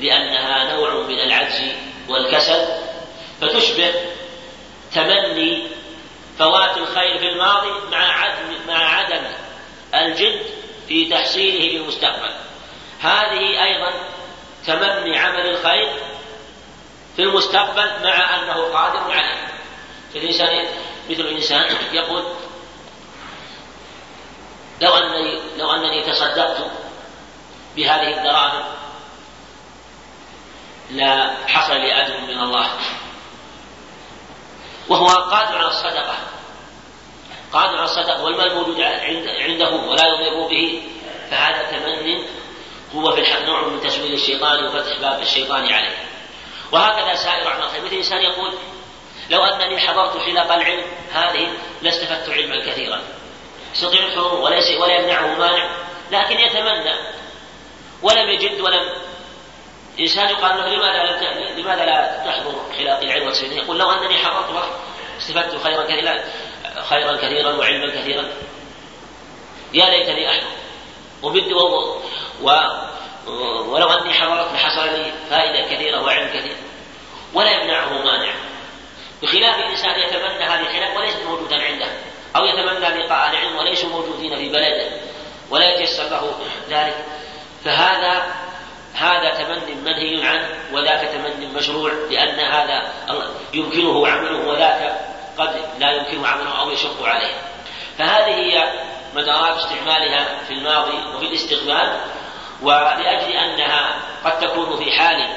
لأنها نوع من العجز والكسل فتشبه تمني فوات الخير في الماضي مع عدم مع عدم الجد في تحصيله في المستقبل هذه أيضا تمني عمل الخير في المستقبل مع أنه قادر عليه. فالإنسان مثل الإنسان يقول لو أنني لو أنني تصدقت بهذه الدراهم لا حصل لي أجر من الله. وهو قادر على الصدقة. قادر على الصدقة والمال موجود عنده ولا يضر به. فهذا تمن هو في الحق نوع من تسويل الشيطان وفتح باب الشيطان عليه. وهكذا سائر أعمال الخير. مثل إنسان يقول لو أنني حضرت حلق العلم هذه لاستفدت علما كثيرا. يستطيع وليس ولا يمنعه مانع لكن يتمنى. ولم يجد ولم إنسان يقال له لماذا لم لماذا لا تحضر حلاق العلم يقول لو أنني حضرت استفدت خيرا كثيرا. خيرا كثيرا وعلما كثيرا. يا ليتني أحضر وبد و... ولو أني حضرت لحصل لي فائدة كثيرة وعلم كثير. ولا يمنعه مانع. بخلاف الإنسان يتمنى هذه الحلاق وليست موجودا عنده. أو يتمنى لقاء العلم وليسوا موجودين في بلده ولا يتيسر له ذلك. فهذا هذا تمني منهي عنه وذاك تمني مشروع لأن هذا يمكنه عمله وذاك قد لا يمكنه عمله أو يشق عليه. فهذه هي مدارات استعمالها في الماضي وفي الاستقبال ولأجل أنها قد تكون في حال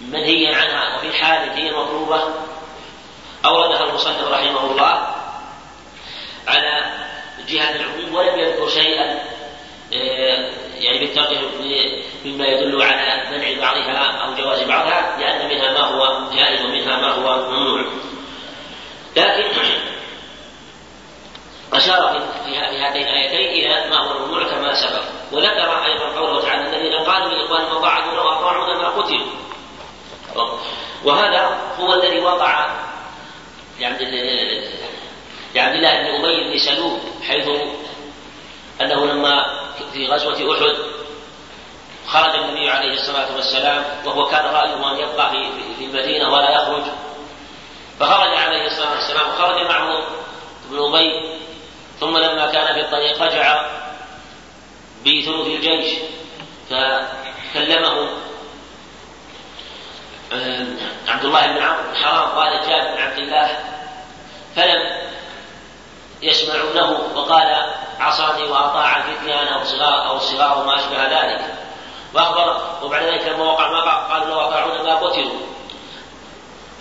منهيا عنها وفي حال هي مطلوبة أوردها المصنف رحمه الله على جهة العموم ولم يذكر شيئا آه، يعني بالترجمة مما يدل على منع بعضها أو جواز بعضها لأن منها ما هو جائز ومنها ما هو ممنوع. لكن أشار في هاتين الآيتين إلى ما هو ممنوع كما سبق. وذكر أيضا قوله تعالى الذين قالوا لإخوانهم وقعدوا لو أطاعونا ما قتلوا. وهذا هو الذي وقع لعبد لعبد الله بن أبي بن سلول حيث أنه لما في غزوة أحد خرج النبي عليه الصلاة والسلام وهو كان رأيه أن يبقى في المدينة ولا يخرج فخرج عليه الصلاة والسلام وخرج معه ابن أبي ثم لما كان في الطريق رجع بثلث الجيش فكلمه آه، عبد الله بن عمرو بن حرام قال جاء بن عبد الله فلم يسمعوا له وقال عصاني وأطاع الفتيان أو صغار أو صغار ما أشبه ذلك. وأخبر وبعد ذلك لما وقع ما قالوا لو اطاعونا ما قتلوا.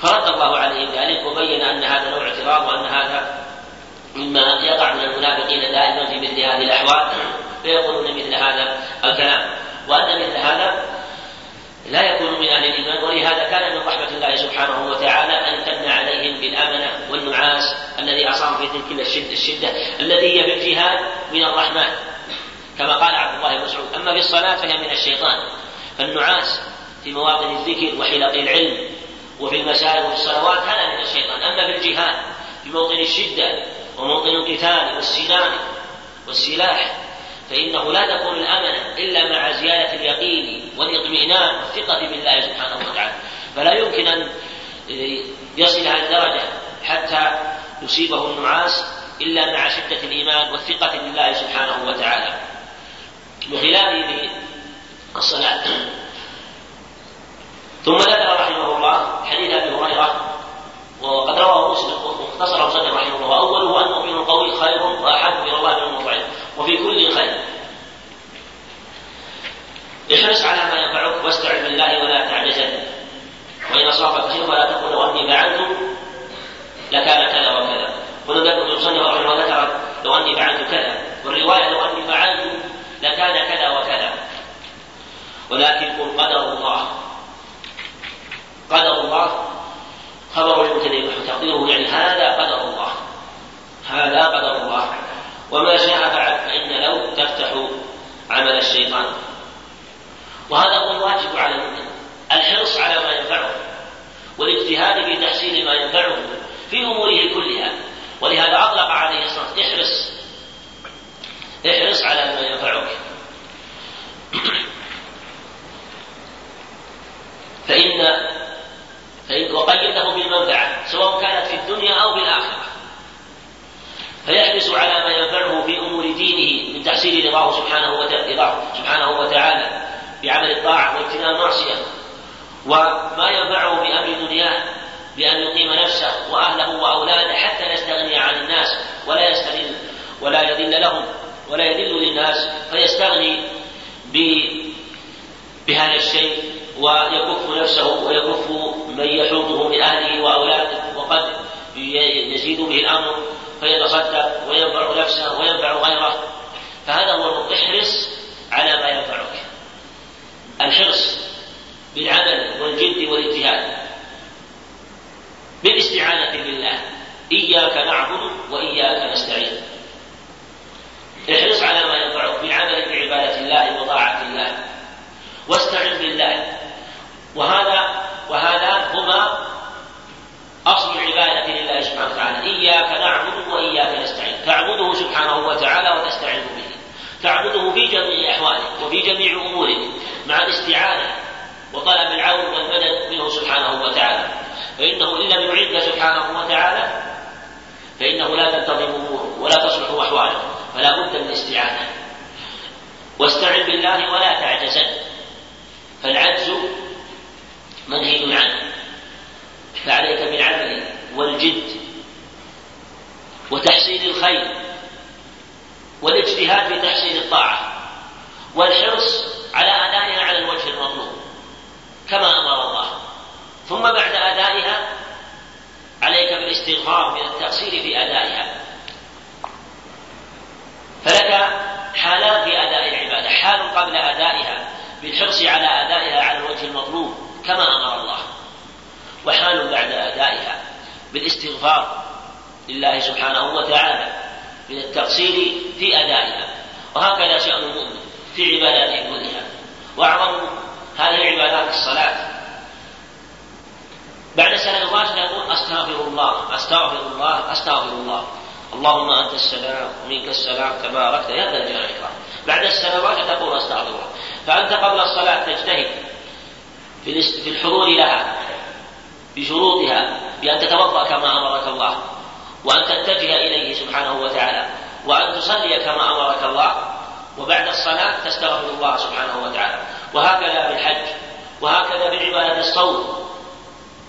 فرد الله عليه ذلك وبين أن هذا نوع اعتراض وأن هذا مما يقع من المنافقين دائما في مثل هذه الأحوال فيقولون مثل هذا الكلام. وأن مثل هذا لا يكون من أهل الإيمان ولهذا كان من رحمة الله سبحانه وتعالى أن تمنع عليهم بالامنه والنعاس الذي اصاب في تلك الشده, الشدة التي هي في الجهاد من الرحمن كما قال عبد الله بن مسعود أما في الصلاه فهي من الشيطان. فالنعاس في مواطن الذكر وحلق العلم وفي المساجد وفي الصلوات هذا من الشيطان. أما في الجهاد في موطن الشدة وموطن القتال والسنان والسلاح فإنه لا تكون الأمنة إلا مع زيادة اليقين والإطمئنان والثقة بالله سبحانه وتعالى. فلا يمكن أن يصل هذه الدرجة حتى يصيبه النعاس إلا مع شدة الإيمان والثقة بالله سبحانه وتعالى. بخلافه في الصلاة ثم ذكر رحمه الله حديث أبي هريرة وقد رواه مسلم واختصره مسلم رحمه الله. واوله المؤمن القوي خير وأحب إلى الله من المطعم وفي كل خير. احرص على ما ينفعك واستعن بالله ولا تعجزن. وإن أصابك شيء فلا تقل لو اني فعلت لكان كذا وكذا. ولذلك المصنف رحمه الله ذكر لو اني فعلت كذا. والرواية لو اني فعلت لكان كذا وكذا. ولكن قل قدر الله. قدر الله. خبر المبتدئ تقديره يعني هذا قدر الله. هذا قدر الله. وما شاء فعل فإن لو تفتح عمل الشيطان. وهذا هو الواجب على المؤمن. الحرص على ما ينفعه. والاجتهاد في تحصيل ما ينفعه في أموره كلها. ولهذا أطلق عليه الصلاة احرص. احرص على ما ينفعك. (clears throat) فإن وقيده بالمنفعة سواء كانت في الدنيا أو في الآخرة فيحرص على ما ينفعه في أمور دينه من تحصيل رضاه سبحانه وتعالى سبحانه وتعالى بعمل الطاعة واجتناب المعصية وما ينفعه بأمر دنياه بأن يقيم نفسه وأهله وأولاده حتى لا يستغني عن الناس ولا يستغل ولا يذل لهم ولا يذل للناس فيستغني بهذا الشيء ويكف نفسه ويكف من يحوطه من أهله وأولاده وقد يزيد به الأمر فيتصدق وينفع نفسه وينفع غيره. فهذا هو احرص على ما ينفعك. الحرص بالعمل والجد والاجتهاد. بالاستعانة بالله. إياك نعبد وإياك نستعين. احرص على ما ينفعك بالعمل بعبادة الله وطاعة الله. واستعن بالله. وهذا وهذا هما أصل العبادة لله سبحانه وتعالى. إياك نعبد وإياك نستعين. تعبده سبحانه وتعالى وتستعين به. تعبده في جميع أحوالك وفي جميع أمورك مع الاستعانة وطلب العون والمدد منه سبحانه وتعالى. فإنه إن لم يعد سبحانه وتعالى فإنه لا تنتظم أموره ولا تصلح أحواله فلا بد من الاستعانة. واستعن بالله ولا تعجزن. فالعجز منهي عنه. فعليك بالعمل والجد وتحصيل الخير والاجتهاد في تحصيل الطاعة والحرص على أدائها على الوجه المطلوب كما أمر الله. ثم بعد أدائها عليك بالاستغفار من التقصير في أدائها. فلك حالان في أداء العبادة حال قبل أدائها بالحرص على أدائها على الوجه المطلوب. كما أمر الله. وحال بعد أدائها بالاستغفار لله سبحانه وتعالى من التقصير في أدائها. وهكذا شأن المؤمن في عباداته كلها. وأعظم هذه العبادات الصلاة. بعد سنة الواجب يقول أستغفر الله أستغفر الله أستغفر الله. اللهم أنت السلام ومنك السلام تباركت يا ذا الجلال والإكرام. بعد السنوات تقول أستغفر الله. فأنت قبل الصلاة تجتهد. في الحضور لها بشروطها بأن تتوضأ كما أمرك الله وأن تتجه إليه سبحانه وتعالى وأن تصلي كما أمرك الله وبعد الصلاة تستغفر الله سبحانه وتعالى. وهكذا بالحج وهكذا بعبادة الصوم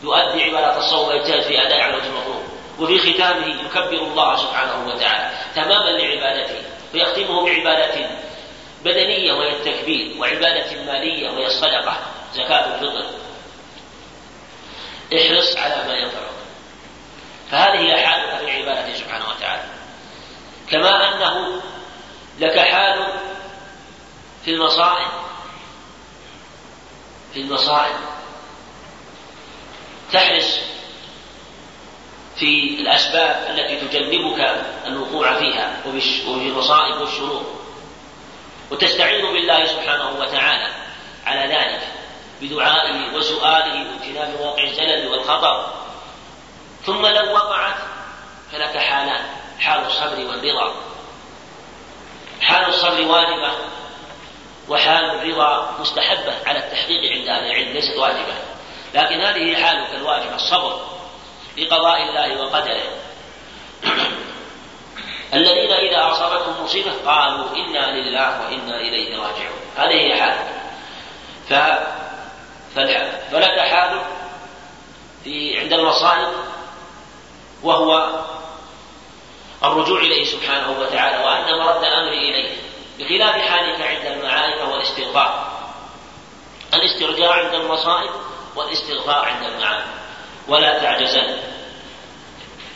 يؤدي عبادة الصوم ويجتهد في أداء على وجه المطلوب وفي ختامه يكبر الله سبحانه وتعالى تماما لعبادته ويختمه بعبادة بدنية وهي التكبير وعبادة مالية وهي الصدقة. زكاة الفطر. احرص على ما ينفعك. فهذه هي حالك في العبادة سبحانه وتعالى. كما أنه لك حال في المصائب. في المصائب. تحرص في الأسباب التي تجنبك الوقوع فيها وفي المصائب والشرور. وتستعين بالله سبحانه وتعالى على ذلك. بدعائه وسؤاله واجتناب مواقع الزلل والخطر. ثم لو وقعت فلك حالان حال الصبر والرضا. حال الصبر واجبة وحال الرضا مستحبة على التحقيق عند أهل العلم ليست واجبة. لكن هذه حالك الواجبة الصبر لقضاء الله وقدره. (clears throat) الذين إذا أصابتهم مصيبة قالوا إنا لله وإنا إليه راجعون. هذه هي حالك. ف... فلك حال في عند المصائب وهو الرجوع إليه سبحانه وتعالى وأن مرد أمري إليه بخلاف حالك عند المعارف وهو الاستغفار الاسترجاع عند المصائب والاستغفار عند المعارف. ولا تعجزن.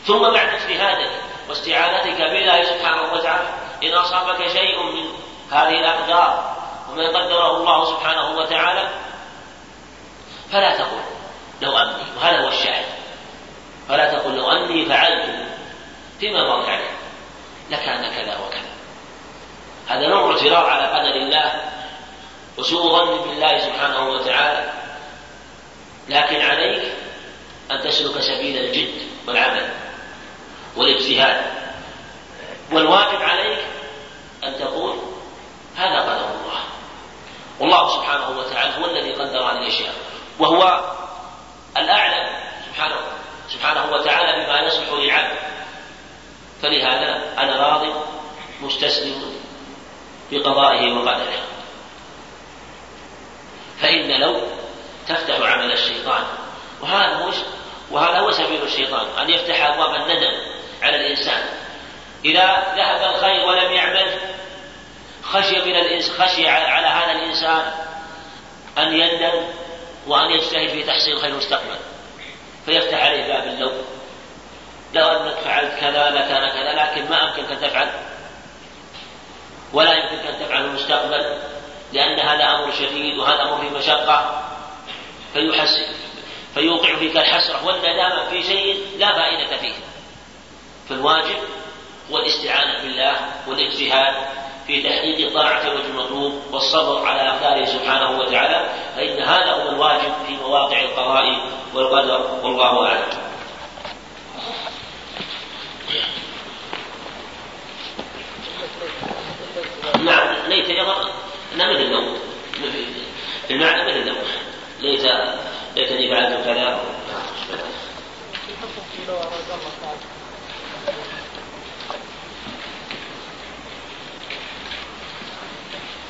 ثم بعد اجتهادك واستعانتك بالله سبحانه وتعالى إن أصابك شيء من هذه الأقدار وما قدره الله سبحانه وتعالى فلا تقل لو أني وهذا هو الشاهد. فلا تقل لو أني فعلت فيما مضى عليه لكان كذا وكذا. هذا نوع اعتراض على قدر الله وسوء ظن بالله سبحانه وتعالى. لكن عليك أن تسلك سبيل الجد والعمل والاجتهاد والواجب عليك أن تقول هذا قدر الله. والله سبحانه وتعالى هو الذي قدر هذه الأشياء وهو الأعلم سبحانه سبحانه وتعالى بما يصلح للعبد فلهذا أنا راض مستسلم بقضائه وقدره. فإن لو تفتح عمل الشيطان وهذا هو وهذا هو سبيل الشيطان أن يفتح أبواب الندم على الإنسان. إذا ذهب الخير ولم يعمل خشي من الإنس خشي على هذا الإنسان أن يندم وأن يجتهد في تحصيل الخير المستقبل. فيفتح عليه باب اللوم. لو أنك فعلت كذا لكان كذا لكن ما أمكنك أن تفعل. ولا يمكنك أن تفعل المستقبل لأن هذا أمر شديد وهذا أمر في مشقة. فيحسن فيوقع فيك الحسرة والندامة في شيء لا فائدة فيه. فالواجب هو الاستعانة بالله والإجتهاد في تحقيق وجه المطلوب والصبر على أقداره سبحانه وتعالى فإن هذا هو الواجب في مواقع القضاء والقدر. والله أعلم. نعم ليت أنها مثل النوم. في المعنى مثل النوم. ليت ليتني فعلت كذا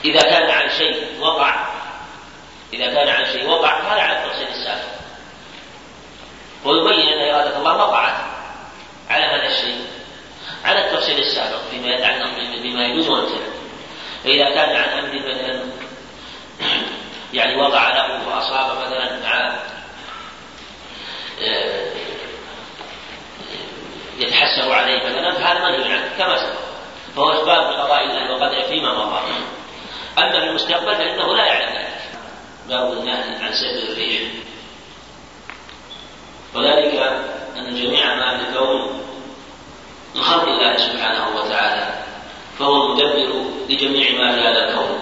إذا كان عن شيء وقع إذا كان عن شيء وقع فهذا على التفصيل السابق ويبين أن إرادة الله وقعت على هذا الشيء على التفصيل السابق فيما يتعلق بما يجوز ويمتنع فإذا كان عن أمر مثلا يعني وقع له وأصاب مثلا مع آه، يتحسر عليه مثلا فهذا منهي عنه كما سبق. فهو إثبات بقضاء الله وقدره فيما مضى. أما في المستقبل فإنه لا يعلم ذلك. باب النهي عن سير الريح؟ وذلك أن جميع ما في الكون من خلق الله سبحانه وتعالى فهو المدبر لجميع ما في هذا الكون.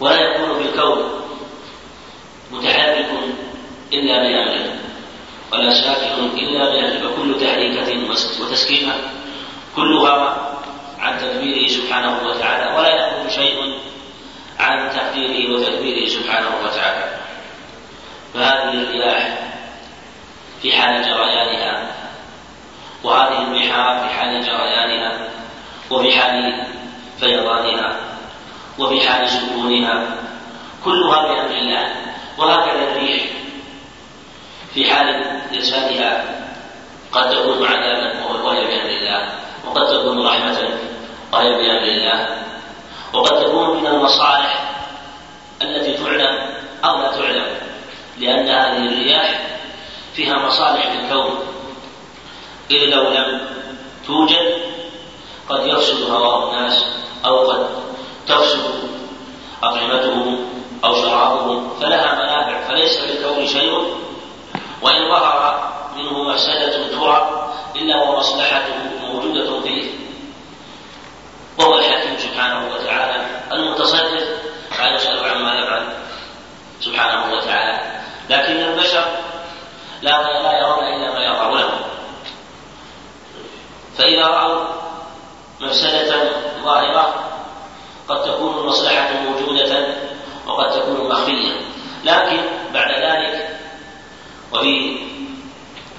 ولا يكون في الكون متحرك إلا بأمره ولا ساكن إلا بأمره فكل تحريكة وتسكينة كلها عن تدبيره سبحانه وتعالى ولا يكون شيء عن تقديره وتدبيره سبحانه وتعالى. فهذه الرياح في حال جريانها وهذه البحار في حال جريانها وفي حال فيضانها وفي حال سكونها كلها بأمر الله وهكذا الريح في حال إرسالها قد تكون عذابا وهي بأمر الله. وقد تكون رحمة وهي بأمر الله. وقد تكون من المصالح التي تعلم أو لا تعلم لأن هذه الرياح فيها مصالح في الكون إذ لو لم توجد قد يفسد هواء الناس أو قد تفسد أطعمتهم أو شرابهم فلها منافع فليس في الكون شيء. وإن ظهر منه مفسدة ترى إلا ومصلحته موجودة فيه وهو الحكيم سبحانه وتعالى المتصرف لا يسأل عما يفعل سبحانه وتعالى. لكن البشر لا لا يرون إلا ما لهم فإذا رأوا مفسدة ظاهرة قد تكون المصلحة موجودة وقد تكون مخفية. لكن بعد ذلك وفي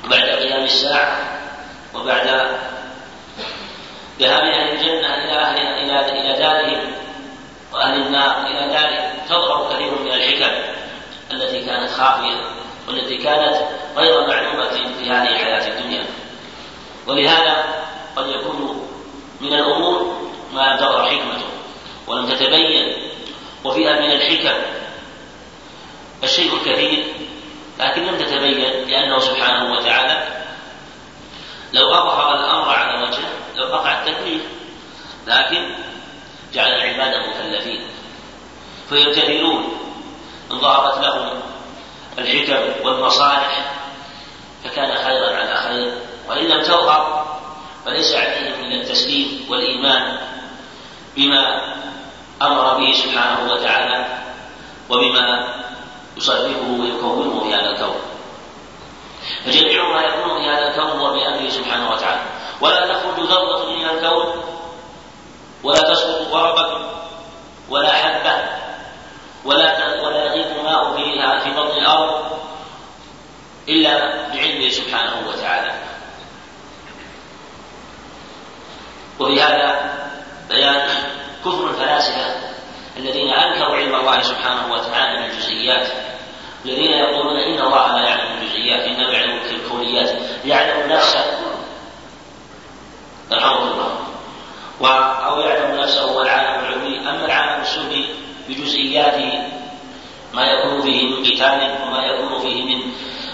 بعد قيام الساعة وبعد ذهاب أهل الجنة إلى أهل إلى إلى دارهم وأهل النار إلى دارهم تظهر كثير من الحكم التي كانت خافية والتي كانت غير معلومة في هذه الحياة الدنيا. ولهذا قد يكون من الأمور ما لم تظهر حكمته ولم تتبين وفيها من الحكم الشيء الكثير لكن لم تتبين لأنه سبحانه وتعالى لو أظهر الأمر على وجهه لو وقع التكليف لكن جعل العباد مكلفين. فيمتثلون إن ظهرت لهم الحكم والمصالح فكان خيرا على خير. وإن لم تظهر فليس عليهم من التسليم والإيمان بما أمر به سبحانه وتعالى وبما يصرفه ويكونه في هذا الكون فجميع ما يكون في هذا الكون هو بأمره سبحانه وتعالى. ولا تخرج ذرة من الكون ولا تسقط ورقة ولا حبة ولا ولا يغيب ماء فيها في بطن الأرض إلا بعلمه سبحانه وتعالى. وفي هذا بيان كفر الفلاسفة الذين أنكروا علم الله سبحانه وتعالى من الجزئيات الذين يقولون إن الله لا يعلم الجزئيات إنما يعلم الكونيات يعلم نفسه رحمه الله أو يعلم نفسه هو العالم العلوي أما العالم السفلي بجزئياته ما يكون فيه من قتال وما يكون فيه من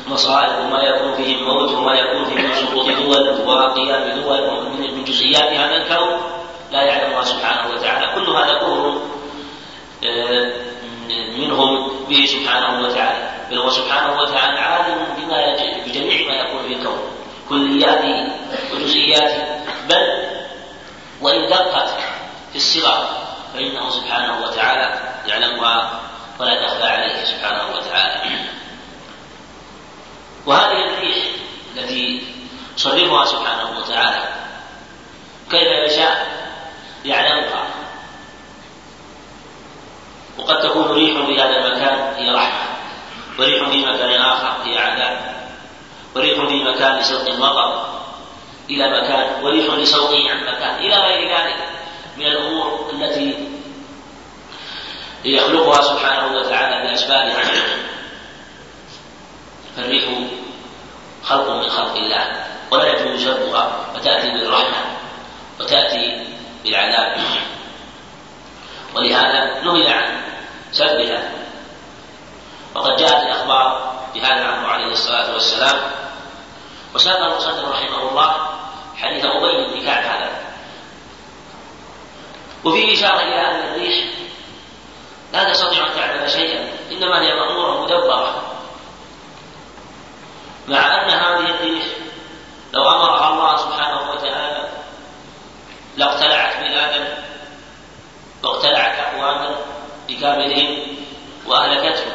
مصائب وما يكون فيه من موت وما يكون فيه من سقوط دول وقيام دول من جزئيات هذا الكون لا يعلم الله سبحانه وتعالى. كل هذا كفر منهم به سبحانه وتعالى بل هو سبحانه وتعالى عالم بما بجميع ما يكون في الكون. كلياته وجزئياته بل وإن دقت في الصغر فإنه سبحانه وتعالى يعلمها ولا تخفى عليه سبحانه وتعالى. وهذه الريح التي يصرفها سبحانه وتعالى كيف يشاء؟ يعلمها. وقد تكون ريح في هذا المكان هي رحمة وريح في مكان آخر هي عذاب وريح في مكان لسوق المطر إلى مكان وريح لسوقه عن مكان إلى غير ذلك من الأمور التي يخلقها سبحانه وتعالى بأسبابها. فالريح خلق من خلق الله ولا يجوز شرها فتأتي بالرحمة وتأتي بالعذاب. ولهذا نهي عن سبها وقد جاءت الأخبار بهذا عنه عليه الصلاة والسلام. وساق المصنف رحمه الله حديث أبي بن كعب هذا. وفيه إشارة إلى أن الريح لا تستطيع أن تعمل شيئا إنما هي مأمورة مدبرة. مع أن هذه الريح لو أمرها الله سبحانه وتعالى لاقتلعت بآدم واقتلعت أقواما بكاملهم وأهلكتهم.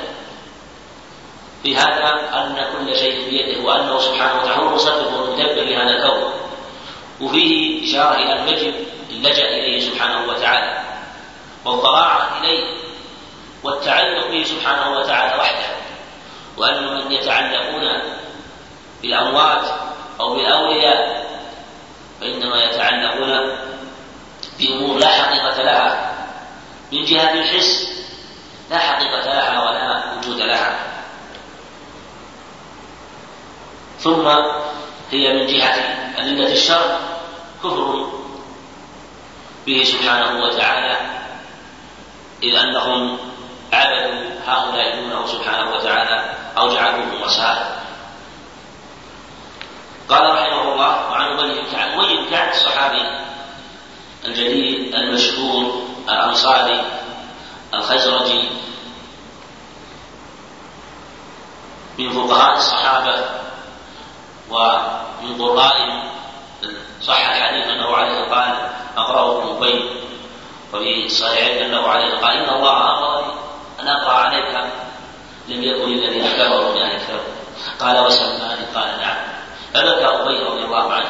بهذا أن كل شيء بيده وأنه سبحانه وتعالى هو المصرف والمدبر لهذا الكون. وفيه إشارة إلى المجد اللجأ إليه سبحانه وتعالى والضراعة إليه والتعلق به سبحانه وتعالى وحده. وأن من يتعلقون بالأموات أو بالأولياء فإنما يتعلقون بأمور لا حقيقة لها. من جهة الحس لا حقيقة لها ولا وجود لها. ثم هي من جهة أدلة الشرع كفر به سبحانه وتعالى إذ أنهم عبدوا هؤلاء دونه سبحانه وتعالى أو جعلوهم وسائل. قال رحمه الله وعن أبي كعب أبي بن كعب الصحابي الجليل المشهور الأنصاري الخزرجي من فقهاء الصحابة ومن قرائهم صح الحديث أنه عليه قال أقرأ ابن أبي وفي الصحيحين أنه عليه قال إن الله أمرني أن أقرأ عليك. لم يكن الذين كفروا من أهل قال وسماني قال نعم. فبكى أبي رضي الله عنه.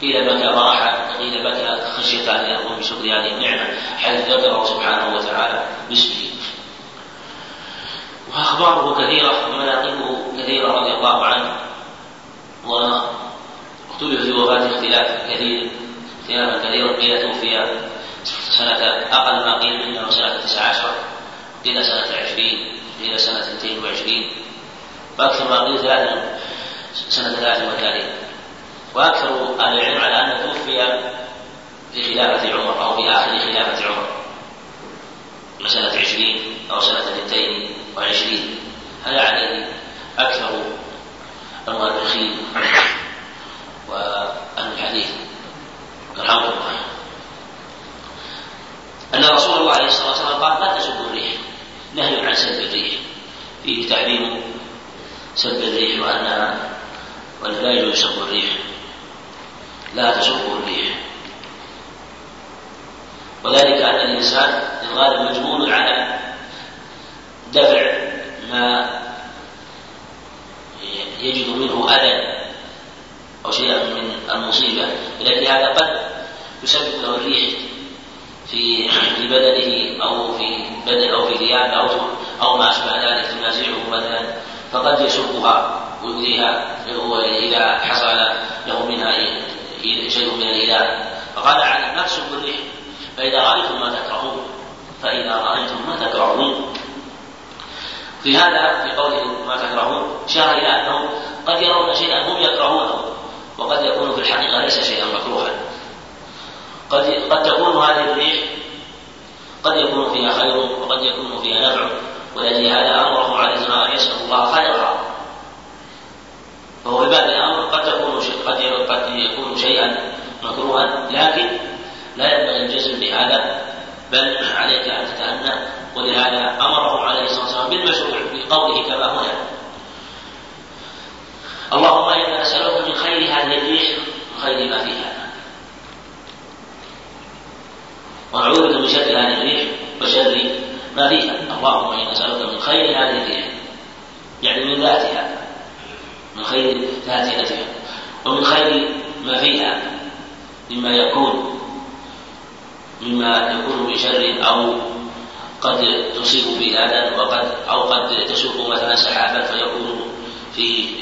قيل بكى فرحا قيل بكى خشية أن يقوم بشكر هذه النعمة حيث ذكره سبحانه وتعالى باسمه. وأخباره كثيرة ومناقبه كثيرة رضي الله عنه. واختلف في وفاته اختلاف كثير اختلافا كثيرا قيل توفي سنة أقل ما قيل منه سنة 19 قيل سنة 20 قيل سنة 22 وأكثر ما قيل ثلاثة سنة 33 وأكثر أهل العلم على انه توفي في خلافة عمر أو في آخر خلافة عمر. مسألة عشرين أو سنة اثنتين وعشرين. هذا عليه يعني أكثر المؤرخين وأهل الحديث؟ رحمه الله أن رسول الله عليه الصلاة والسلام قال لا تسبوا الريح. نهي عن سب الريح. فيه تحريم سب الريح وأنها ولا يجوز سب الريح. لا تسبه الريح. وذلك أن الإنسان الغالب مجبول على دفع ما يجد منه أذى أو شيئا من المصيبة لكن هذا قد يسبب له الريح في في بدنه أو في بدن أو في ثيابه أو أو ما أشبه ذلك تنازعه مثلا فقد يشقها ويؤذيها إذا حصل له منها شيء من الإيذاء فقال عن نفسه بالريح فإذا رأيتم ما تكرهون فإذا رأيتم ما تكرهون. في هذا في قوله ما تكرهون شار إلى أنهم قد يرون شيئا هم يكرهونه وقد يكون في الحقيقة ليس شيئا مكروها. قد قد تكون هذه الريح قد يكون فيها خير وقد يكون فيها نفع ولأجل هذا أمره عليه الصلاة أن يسأل الله خيرها. فهو في باب الأمر قد تكون قد يكون شيئا مكروها لكن لا ينبغي الجزم بهذا بل عليك أن تتأنى. ولهذا أمره عليه الصلاة والسلام بالمشروع بقوله كما هنا. اللهم إنا نسألك من خير هذه الريح وخير ما فيها ونعوذ بك من شر هذه الريح وشر ما فيها اللهم إنا نسألك من خير هذه الريح يعني من ذاتها من خير ذاتها ومن خير ما فيها مما يكون مما يكون من شر أو قد تصيب به أذى وقد أو قد تسوق مثلا سحابا فيكون في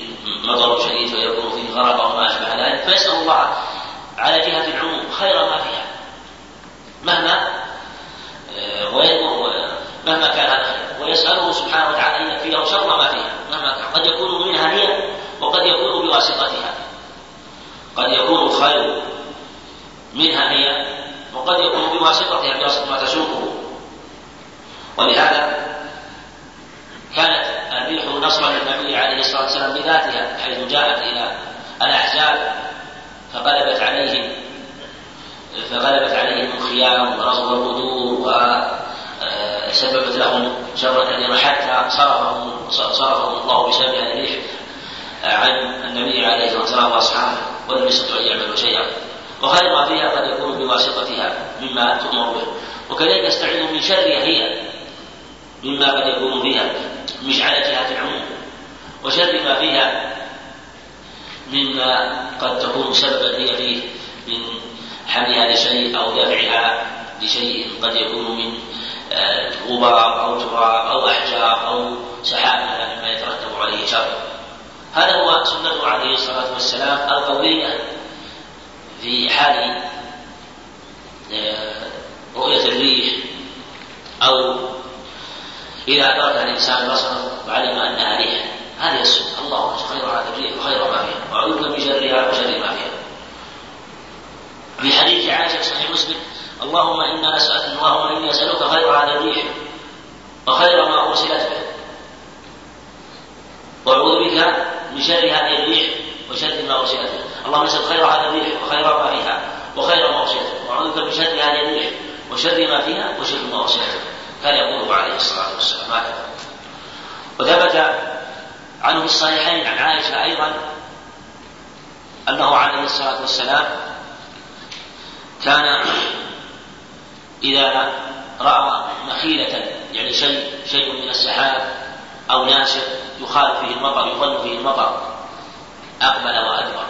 مطر شديد فيكون فيه غرق أو ما أشبه ذلك. فيسأل الله على جهة العموم خير ما فيها. مهما آه، مهما كان هذا ويسأله سبحانه وتعالى أن يكفيه شر ما فيها. مهما كان. قد يكون منها هي وقد يكون بواسطتها. قد يكون الخير منها هي وقد يكون بواسطتها بواسطة ما تسوقه. ولهذا كانت الريح نصرا للنبي عليه الصلاة والسلام بذاتها حيث جاءت إلى الأحزاب فغلبت عليهم فغلبت عليهم الخيام ورصد القدور وسببت لهم شرا كثيرا حتى صرفهم صرفهم الله بسبب الريح عن النبي عليه الصلاة والسلام وأصحابه ولم يستطيعوا أن يعملوا شيئا. وخير ما فيها قد يكون بواسطتها مما تؤمر به. وكذلك يستعيذ من شرها هي مما قد يكون فيها مش على جهة العموم. وشر ما فيها مما قد تكون سببا هي فيه من حملها لشيء أو دفعها لشيء قد يكون من آه، غبار أو تراب أو أحجار أو سحاب مما يترتب عليه شر. هذا هو سنته عليه الصلاة والسلام القولية في حال آه، رؤية الريح أو إذا أدرك الإنسان بصره وعلم أنها ريح هذه السنة. اللهم خير هذه الريح وخير ما فيها. وأعوذ من شرها وشر ما فيها. في حديث عائشة صحيح مسلم اللهم إنا نسألك اللهم إني أسألك خير هذا الريح وخير ما أرسلت به. وأعوذ بك من شر هذه الريح وشر ما أرسلت به. اللهم نسأل خير هذا الريح وخير ما فيها وخير ما أرسلت به. وأعوذ بك من شر هذه الريح وشر ما فيها وشر ما أرسلت به. كان يقوله عليه الصلاة والسلام. هكذا وثبت عنه في الصحيحين عن عائشة أيضا أنه عليه الصلاة والسلام كان إذا رأى مخيلة يعني شيء شيء من السحاب أو ناشر يخالف فيه المطر يظن فيه المطر أقبل وأدبر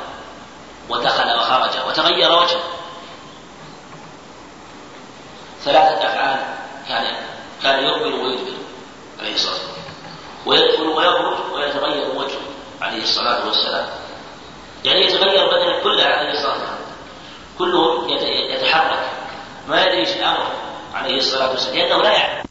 ودخل وخرج وتغير وجهه. ثلاثة أفعال كان كان يقبل ويدبر عليه الصلاة والسلام. ويدخل ويخرج ويتغير وجهه عليه الصلاة والسلام. يعني يتغير بدنه كله عليه الصلاة والسلام. كله يتحرك. ما يدري إيش الأمر عليه الصلاة والسلام. لأنه لا يعلم